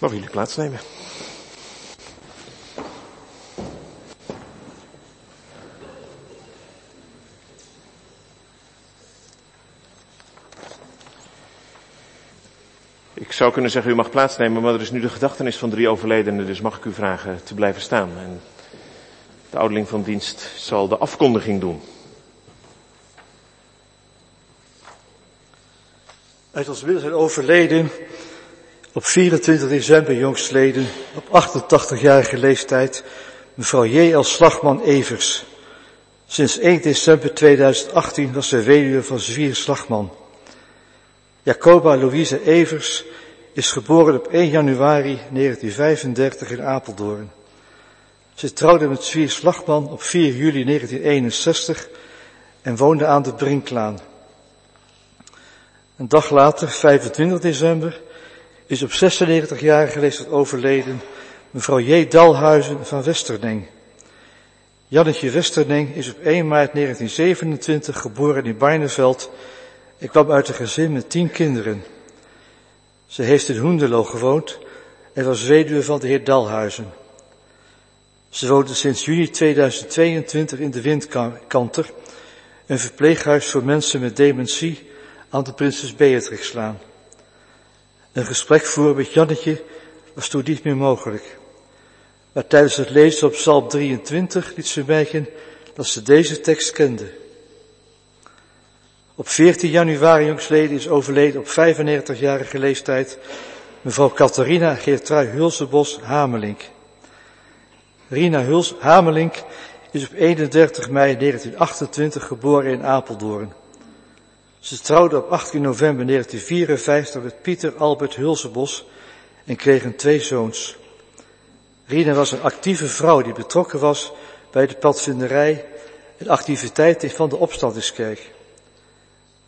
Mogen jullie plaatsnemen? Ik zou kunnen zeggen, u mag plaatsnemen, maar er is nu de gedachtenis van drie overledenen, dus mag ik u vragen te blijven staan. En de ouderling van dienst zal de afkondiging doen. Uit ons midden zijn overleden op 24 december jongstleden, op 88-jarige leeftijd, mevrouw J.L. Slagman Evers. Sinds 1 december 2018 was ze weduwe van Zwier Slagman. Jacoba Louise Evers is geboren op 1 januari 1935 in Apeldoorn. Ze trouwde met Zwier Slagman op 4 juli 1961 en woonde aan de Brinklaan. Een dag later, 25 december, is op 96-jarige leeftijd overleden mevrouw J. Dalhuizen van Westerneng. Jannetje Westerneng is op 1 maart 1927 geboren in Barneveld en kwam uit een gezin met tien kinderen. Ze heeft in Hoendelo gewoond en was weduwe van de heer Dalhuizen. Ze woonde sinds juni 2022 in de Windkanter, een verpleeghuis voor mensen met dementie aan de Prinses Beatrixlaan. Een gesprek voeren met Jannetje was toen niet meer mogelijk. Maar tijdens het lezen op Psalm 23 liet ze merken dat ze deze tekst kende. Op 14 januari jongsleden is overleden op 95-jarige leeftijd mevrouw Catharina Geertrui Hulsebos Hamelink. Rina Huls Hamelink is op 31 mei 1928 geboren in Apeldoorn. Ze trouwde op 18 november 1954 met Pieter Albert Hulsebos en kregen twee zoons. Rina was een actieve vrouw die betrokken was bij de padvinderij en activiteiten van de opstandingskerk.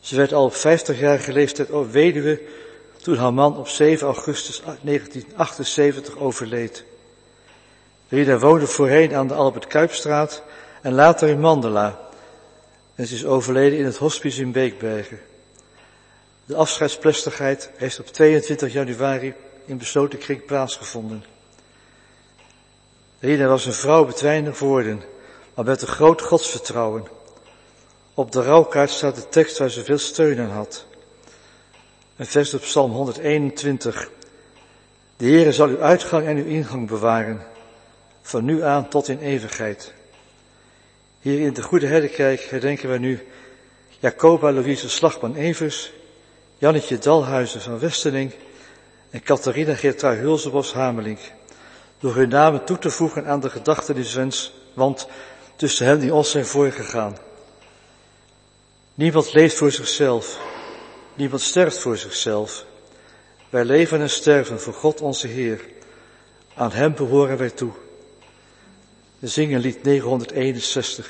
Ze werd al op 50-jarige leeftijd weduwe toen haar man op 7 augustus 1978 overleed. Rina woonde voorheen aan de Albert Kuipstraat en later in Mandela. En ze is overleden in het hospice in Beekbergen. De afscheidsplechtigheid heeft op 22 januari in besloten kring plaatsgevonden. Rina was een vrouw met weinig woorden, maar met een groot godsvertrouwen. Op de rouwkaart staat de tekst waar ze veel steun aan had. Een vers op Psalm 121. De Heere zal uw uitgang en uw ingang bewaren, van nu aan tot in eeuwigheid. Hier in de Goede Herdenkerk herdenken wij nu Jacoba Louise Slagman-Evers, Jannetje Dalhuizen van Westening en Catharina Geertrui Hulsebos Hamelink. Door hun namen toe te voegen aan de gedachteniswens, want tussen hen die ons zijn voorgegaan. Niemand leeft voor zichzelf. Niemand sterft voor zichzelf. Wij leven en sterven voor God onze Heer. Aan Hem behoren wij toe. We zingen lied 961.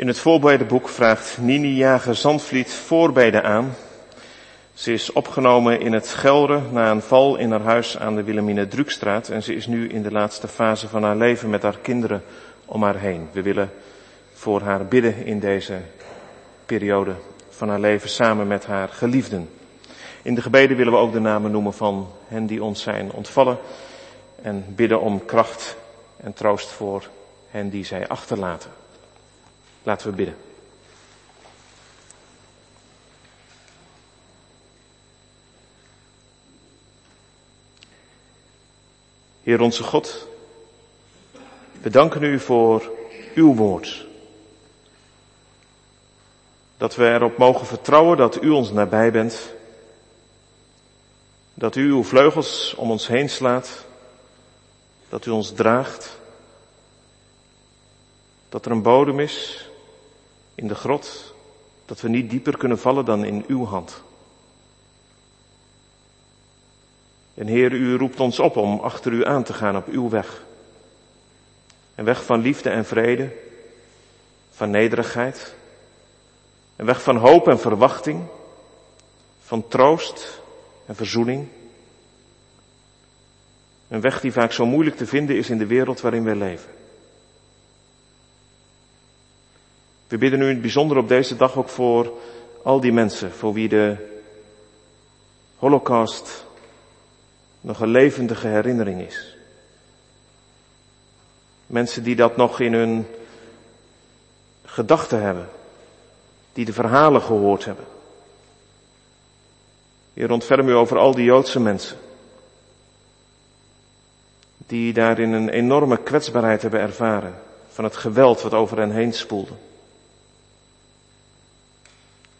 In het voorbedenboek vraagt Nini Jager Zandvliet voorbeden aan. Ze is opgenomen in het Gelre na een val in haar huis aan de Wilhelmine Drukstraat en ze is nu in de laatste fase van haar leven met haar kinderen om haar heen. We willen voor haar bidden in deze periode van haar leven samen met haar geliefden. In de gebeden willen we ook de namen noemen van hen die ons zijn ontvallen en bidden om kracht en troost voor hen die zij achterlaten. Laten we bidden. Heer onze God, we danken u voor uw woord. Dat we erop mogen vertrouwen dat u ons nabij bent. Dat u uw vleugels om ons heen slaat. Dat u ons draagt. Dat er een bodem is in de grot. Dat we niet dieper kunnen vallen dan in uw hand. En Heer, u roept ons op om achter u aan te gaan op uw weg. Een weg van liefde en vrede, van nederigheid, een weg van hoop en verwachting, van troost en verzoening. Een weg die vaak zo moeilijk te vinden is in de wereld waarin wij leven. We bidden u in het bijzonder op deze dag ook voor al die mensen voor wie de Holocaust nog een levendige herinnering is. Mensen die dat nog in hun gedachten hebben, die de verhalen gehoord hebben. Heer, ontferm u over al die Joodse mensen, die daarin een enorme kwetsbaarheid hebben ervaren van het geweld wat over hen heen spoelde.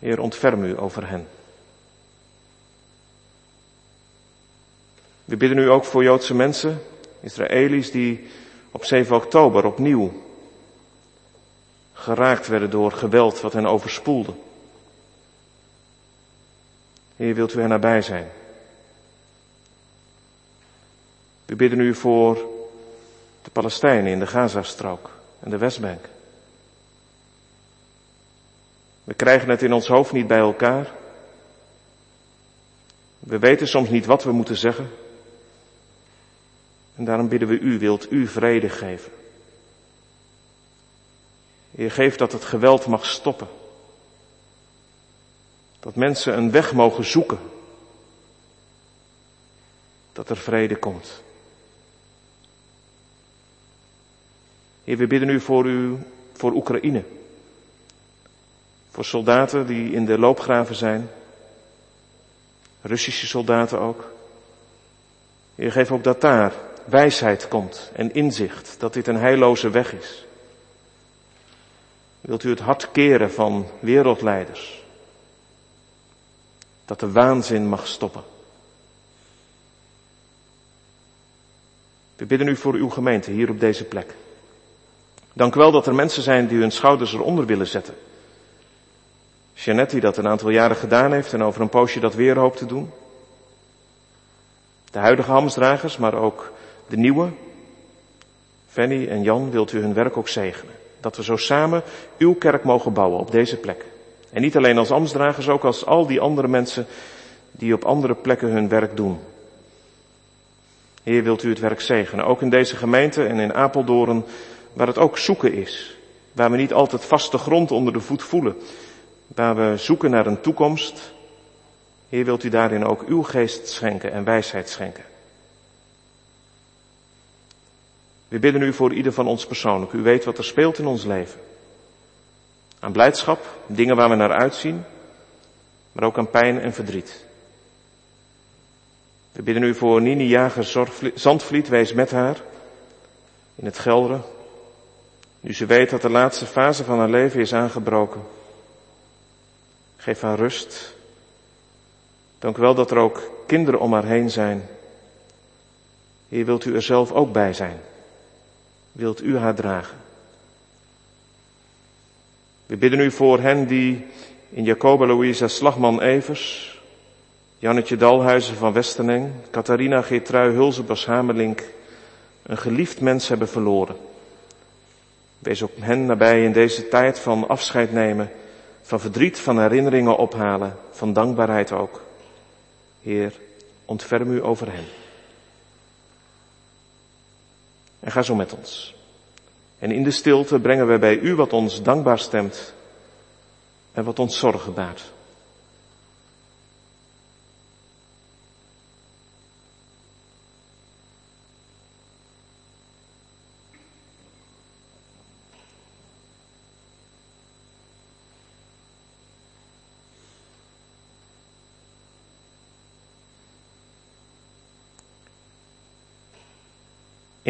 Heer, ontferm u over hen. We bidden u ook voor Joodse mensen, Israëli's, die op 7 oktober opnieuw geraakt werden door geweld wat hen overspoelde. Heer, wilt u hen nabij zijn? We bidden u voor de Palestijnen in de Gazastrook en de Westbank. We krijgen het in ons hoofd niet bij elkaar. We weten soms niet wat we moeten zeggen. En daarom bidden we u, wilt u vrede geven. Heer, geef dat het geweld mag stoppen. Dat mensen een weg mogen zoeken. Dat er vrede komt. We bidden u voor u, voor Oekraïne. Voor soldaten die in de loopgraven zijn. Russische soldaten ook. Heer, geef ook dat daar wijsheid komt en inzicht dat dit een heilloze weg is. Wilt u het hart keren van wereldleiders? Dat de waanzin mag stoppen. We bidden u voor uw gemeente hier op deze plek. Dank u wel dat er mensen zijn die hun schouders eronder willen zetten. Jeannette die dat een aantal jaren gedaan heeft en over een poosje dat weer hoopt te doen. De huidige hamsdragers, maar ook de nieuwe. Fanny en Jan wilt u hun werk ook zegenen. Dat we zo samen uw kerk mogen bouwen op deze plek. En niet alleen als ambtsdragers, ook als al die andere mensen die op andere plekken hun werk doen. Heer, wilt u het werk zegenen. Ook in deze gemeente en in Apeldoorn, waar het ook zoeken is. Waar we niet altijd vaste grond onder de voet voelen. Waar we zoeken naar een toekomst. Heer, wilt u daarin ook uw geest schenken en wijsheid schenken. We bidden u voor ieder van ons persoonlijk. U weet wat er speelt in ons leven. Aan blijdschap, dingen waar we naar uitzien, maar ook aan pijn en verdriet. We bidden u voor Nini Jager Zandvliet, wees met haar in het Gelderen. Nu ze weet dat de laatste fase van haar leven is aangebroken. Geef haar rust. Dank u wel dat er ook kinderen om haar heen zijn. Hier wilt u er zelf ook bij zijn wilt u haar dragen. We bidden u voor hen die in Jacoba Louisa Slagman Evers, Jannetje Dalhuizen van Westeneng, Catharina Geertrui Hulzebas Hamelink, een geliefd mens hebben verloren. Wees ook hen nabij in deze tijd van afscheid nemen, van verdriet, van herinneringen ophalen, van dankbaarheid ook. Heer, ontferm u over hen. En ga zo met ons. En in de stilte brengen we bij u wat ons dankbaar stemt en wat ons zorgen baart.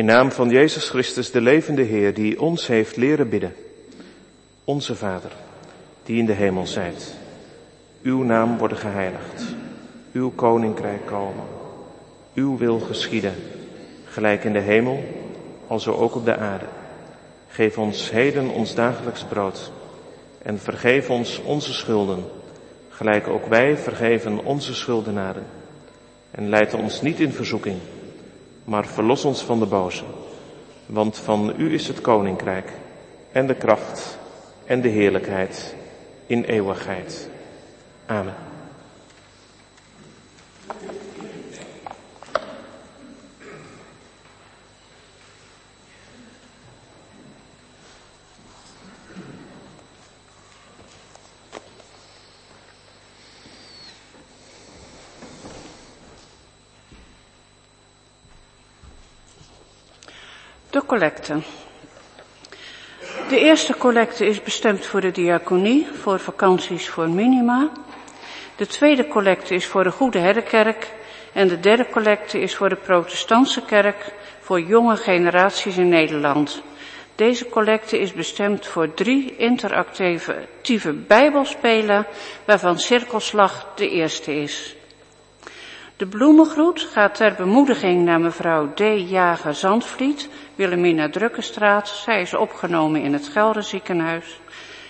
In naam van Jezus Christus, de levende Heer, die ons heeft leren bidden. Onze Vader, die in de hemel zijt. Uw naam worden geheiligd. Uw koninkrijk komen. Uw wil geschieden. Gelijk in de hemel, alzo ook op de aarde. Geef ons heden ons dagelijks brood. En vergeef ons onze schulden. Gelijk ook wij vergeven onze schuldenaren. En leid ons niet in verzoeking maar verlos ons van de boze. Want van u is het koninkrijk en de kracht en de heerlijkheid in eeuwigheid. Amen. De collecte. De eerste collecte is bestemd voor de diaconie, voor vakanties voor minima. De tweede collecte is voor de Goede Herdenkerk. En de derde collecte is voor de protestantse kerk, voor jonge generaties in Nederland. Deze collecte is bestemd voor drie interactieve bijbelspelen, waarvan Cirkelslag de eerste is. De bloemengroet gaat ter bemoediging naar mevrouw D. Jager Zandvliet, Willemina Drukkenstraat. Zij is opgenomen in het Gelderziekenhuis.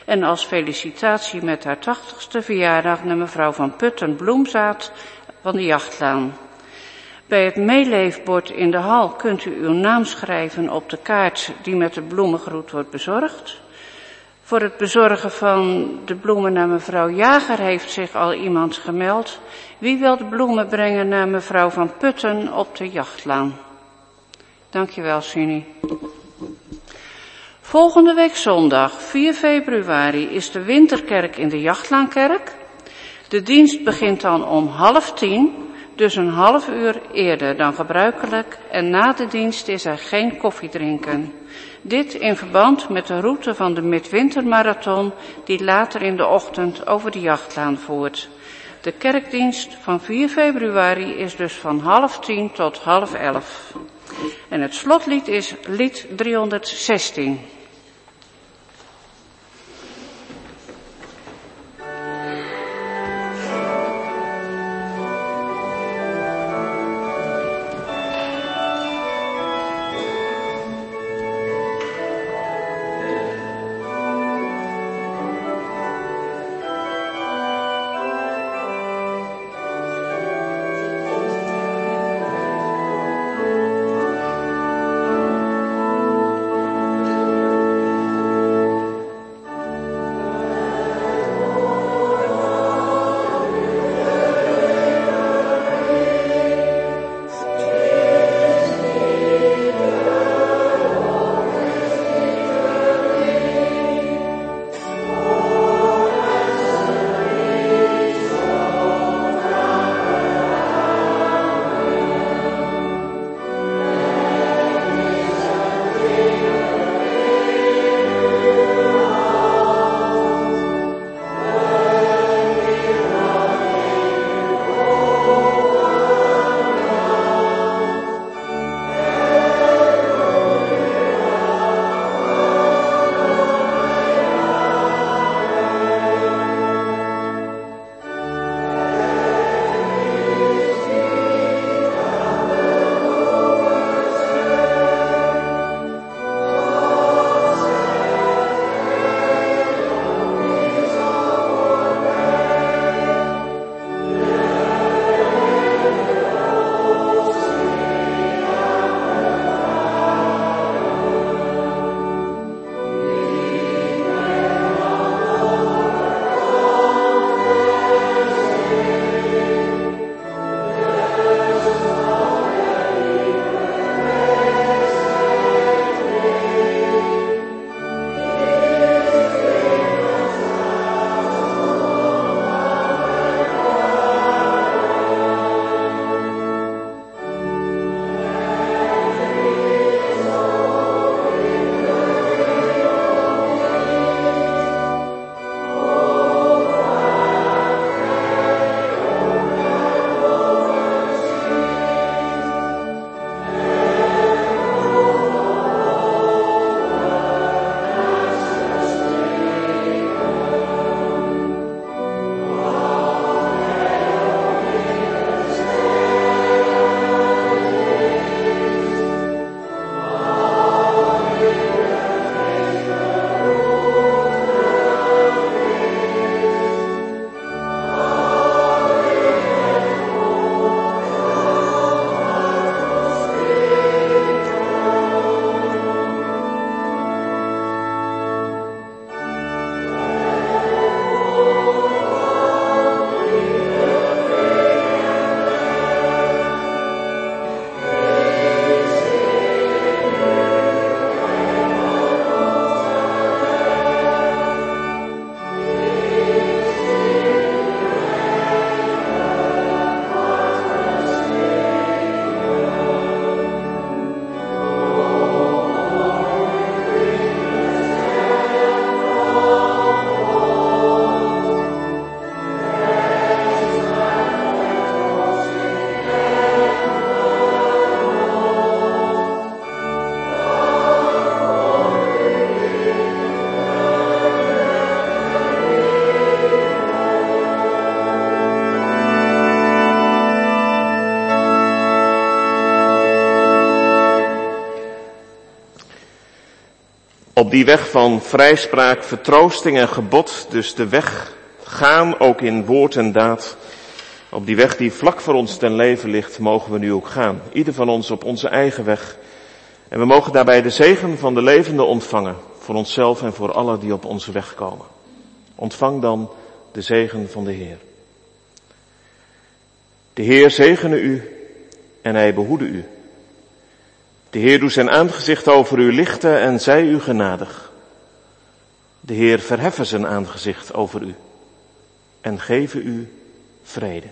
En als felicitatie met haar tachtigste verjaardag naar mevrouw van Putten Bloemzaad van de Jachtlaan. Bij het meeleefbord in de hal kunt u uw naam schrijven op de kaart die met de bloemengroet wordt bezorgd. Voor het bezorgen van de bloemen naar mevrouw Jager heeft zich al iemand gemeld. Wie wil de bloemen brengen naar mevrouw van Putten op de jachtlaan? Dankjewel, Suni. Volgende week zondag, 4 februari, is de winterkerk in de Jachtlaankerk. De dienst begint dan om half tien, dus een half uur eerder dan gebruikelijk. En na de dienst is er geen koffiedrinken. Dit in verband met de route van de Midwintermarathon die later in de ochtend over de jachtlaan voert. De kerkdienst van 4 februari is dus van half tien tot half elf. En het slotlied is lied 316. Op die weg van vrijspraak, vertroosting en gebod, dus de weg gaan ook in woord en daad. Op die weg die vlak voor ons ten leven ligt, mogen we nu ook gaan. Ieder van ons op onze eigen weg. En we mogen daarbij de zegen van de levende ontvangen, voor onszelf en voor allen die op onze weg komen. Ontvang dan de zegen van de Heer. De Heer zegene u en hij behoede u. De Heer doet zijn aangezicht over u lichten en zij u genadig. De Heer verheffen zijn aangezicht over u en geven u vrede.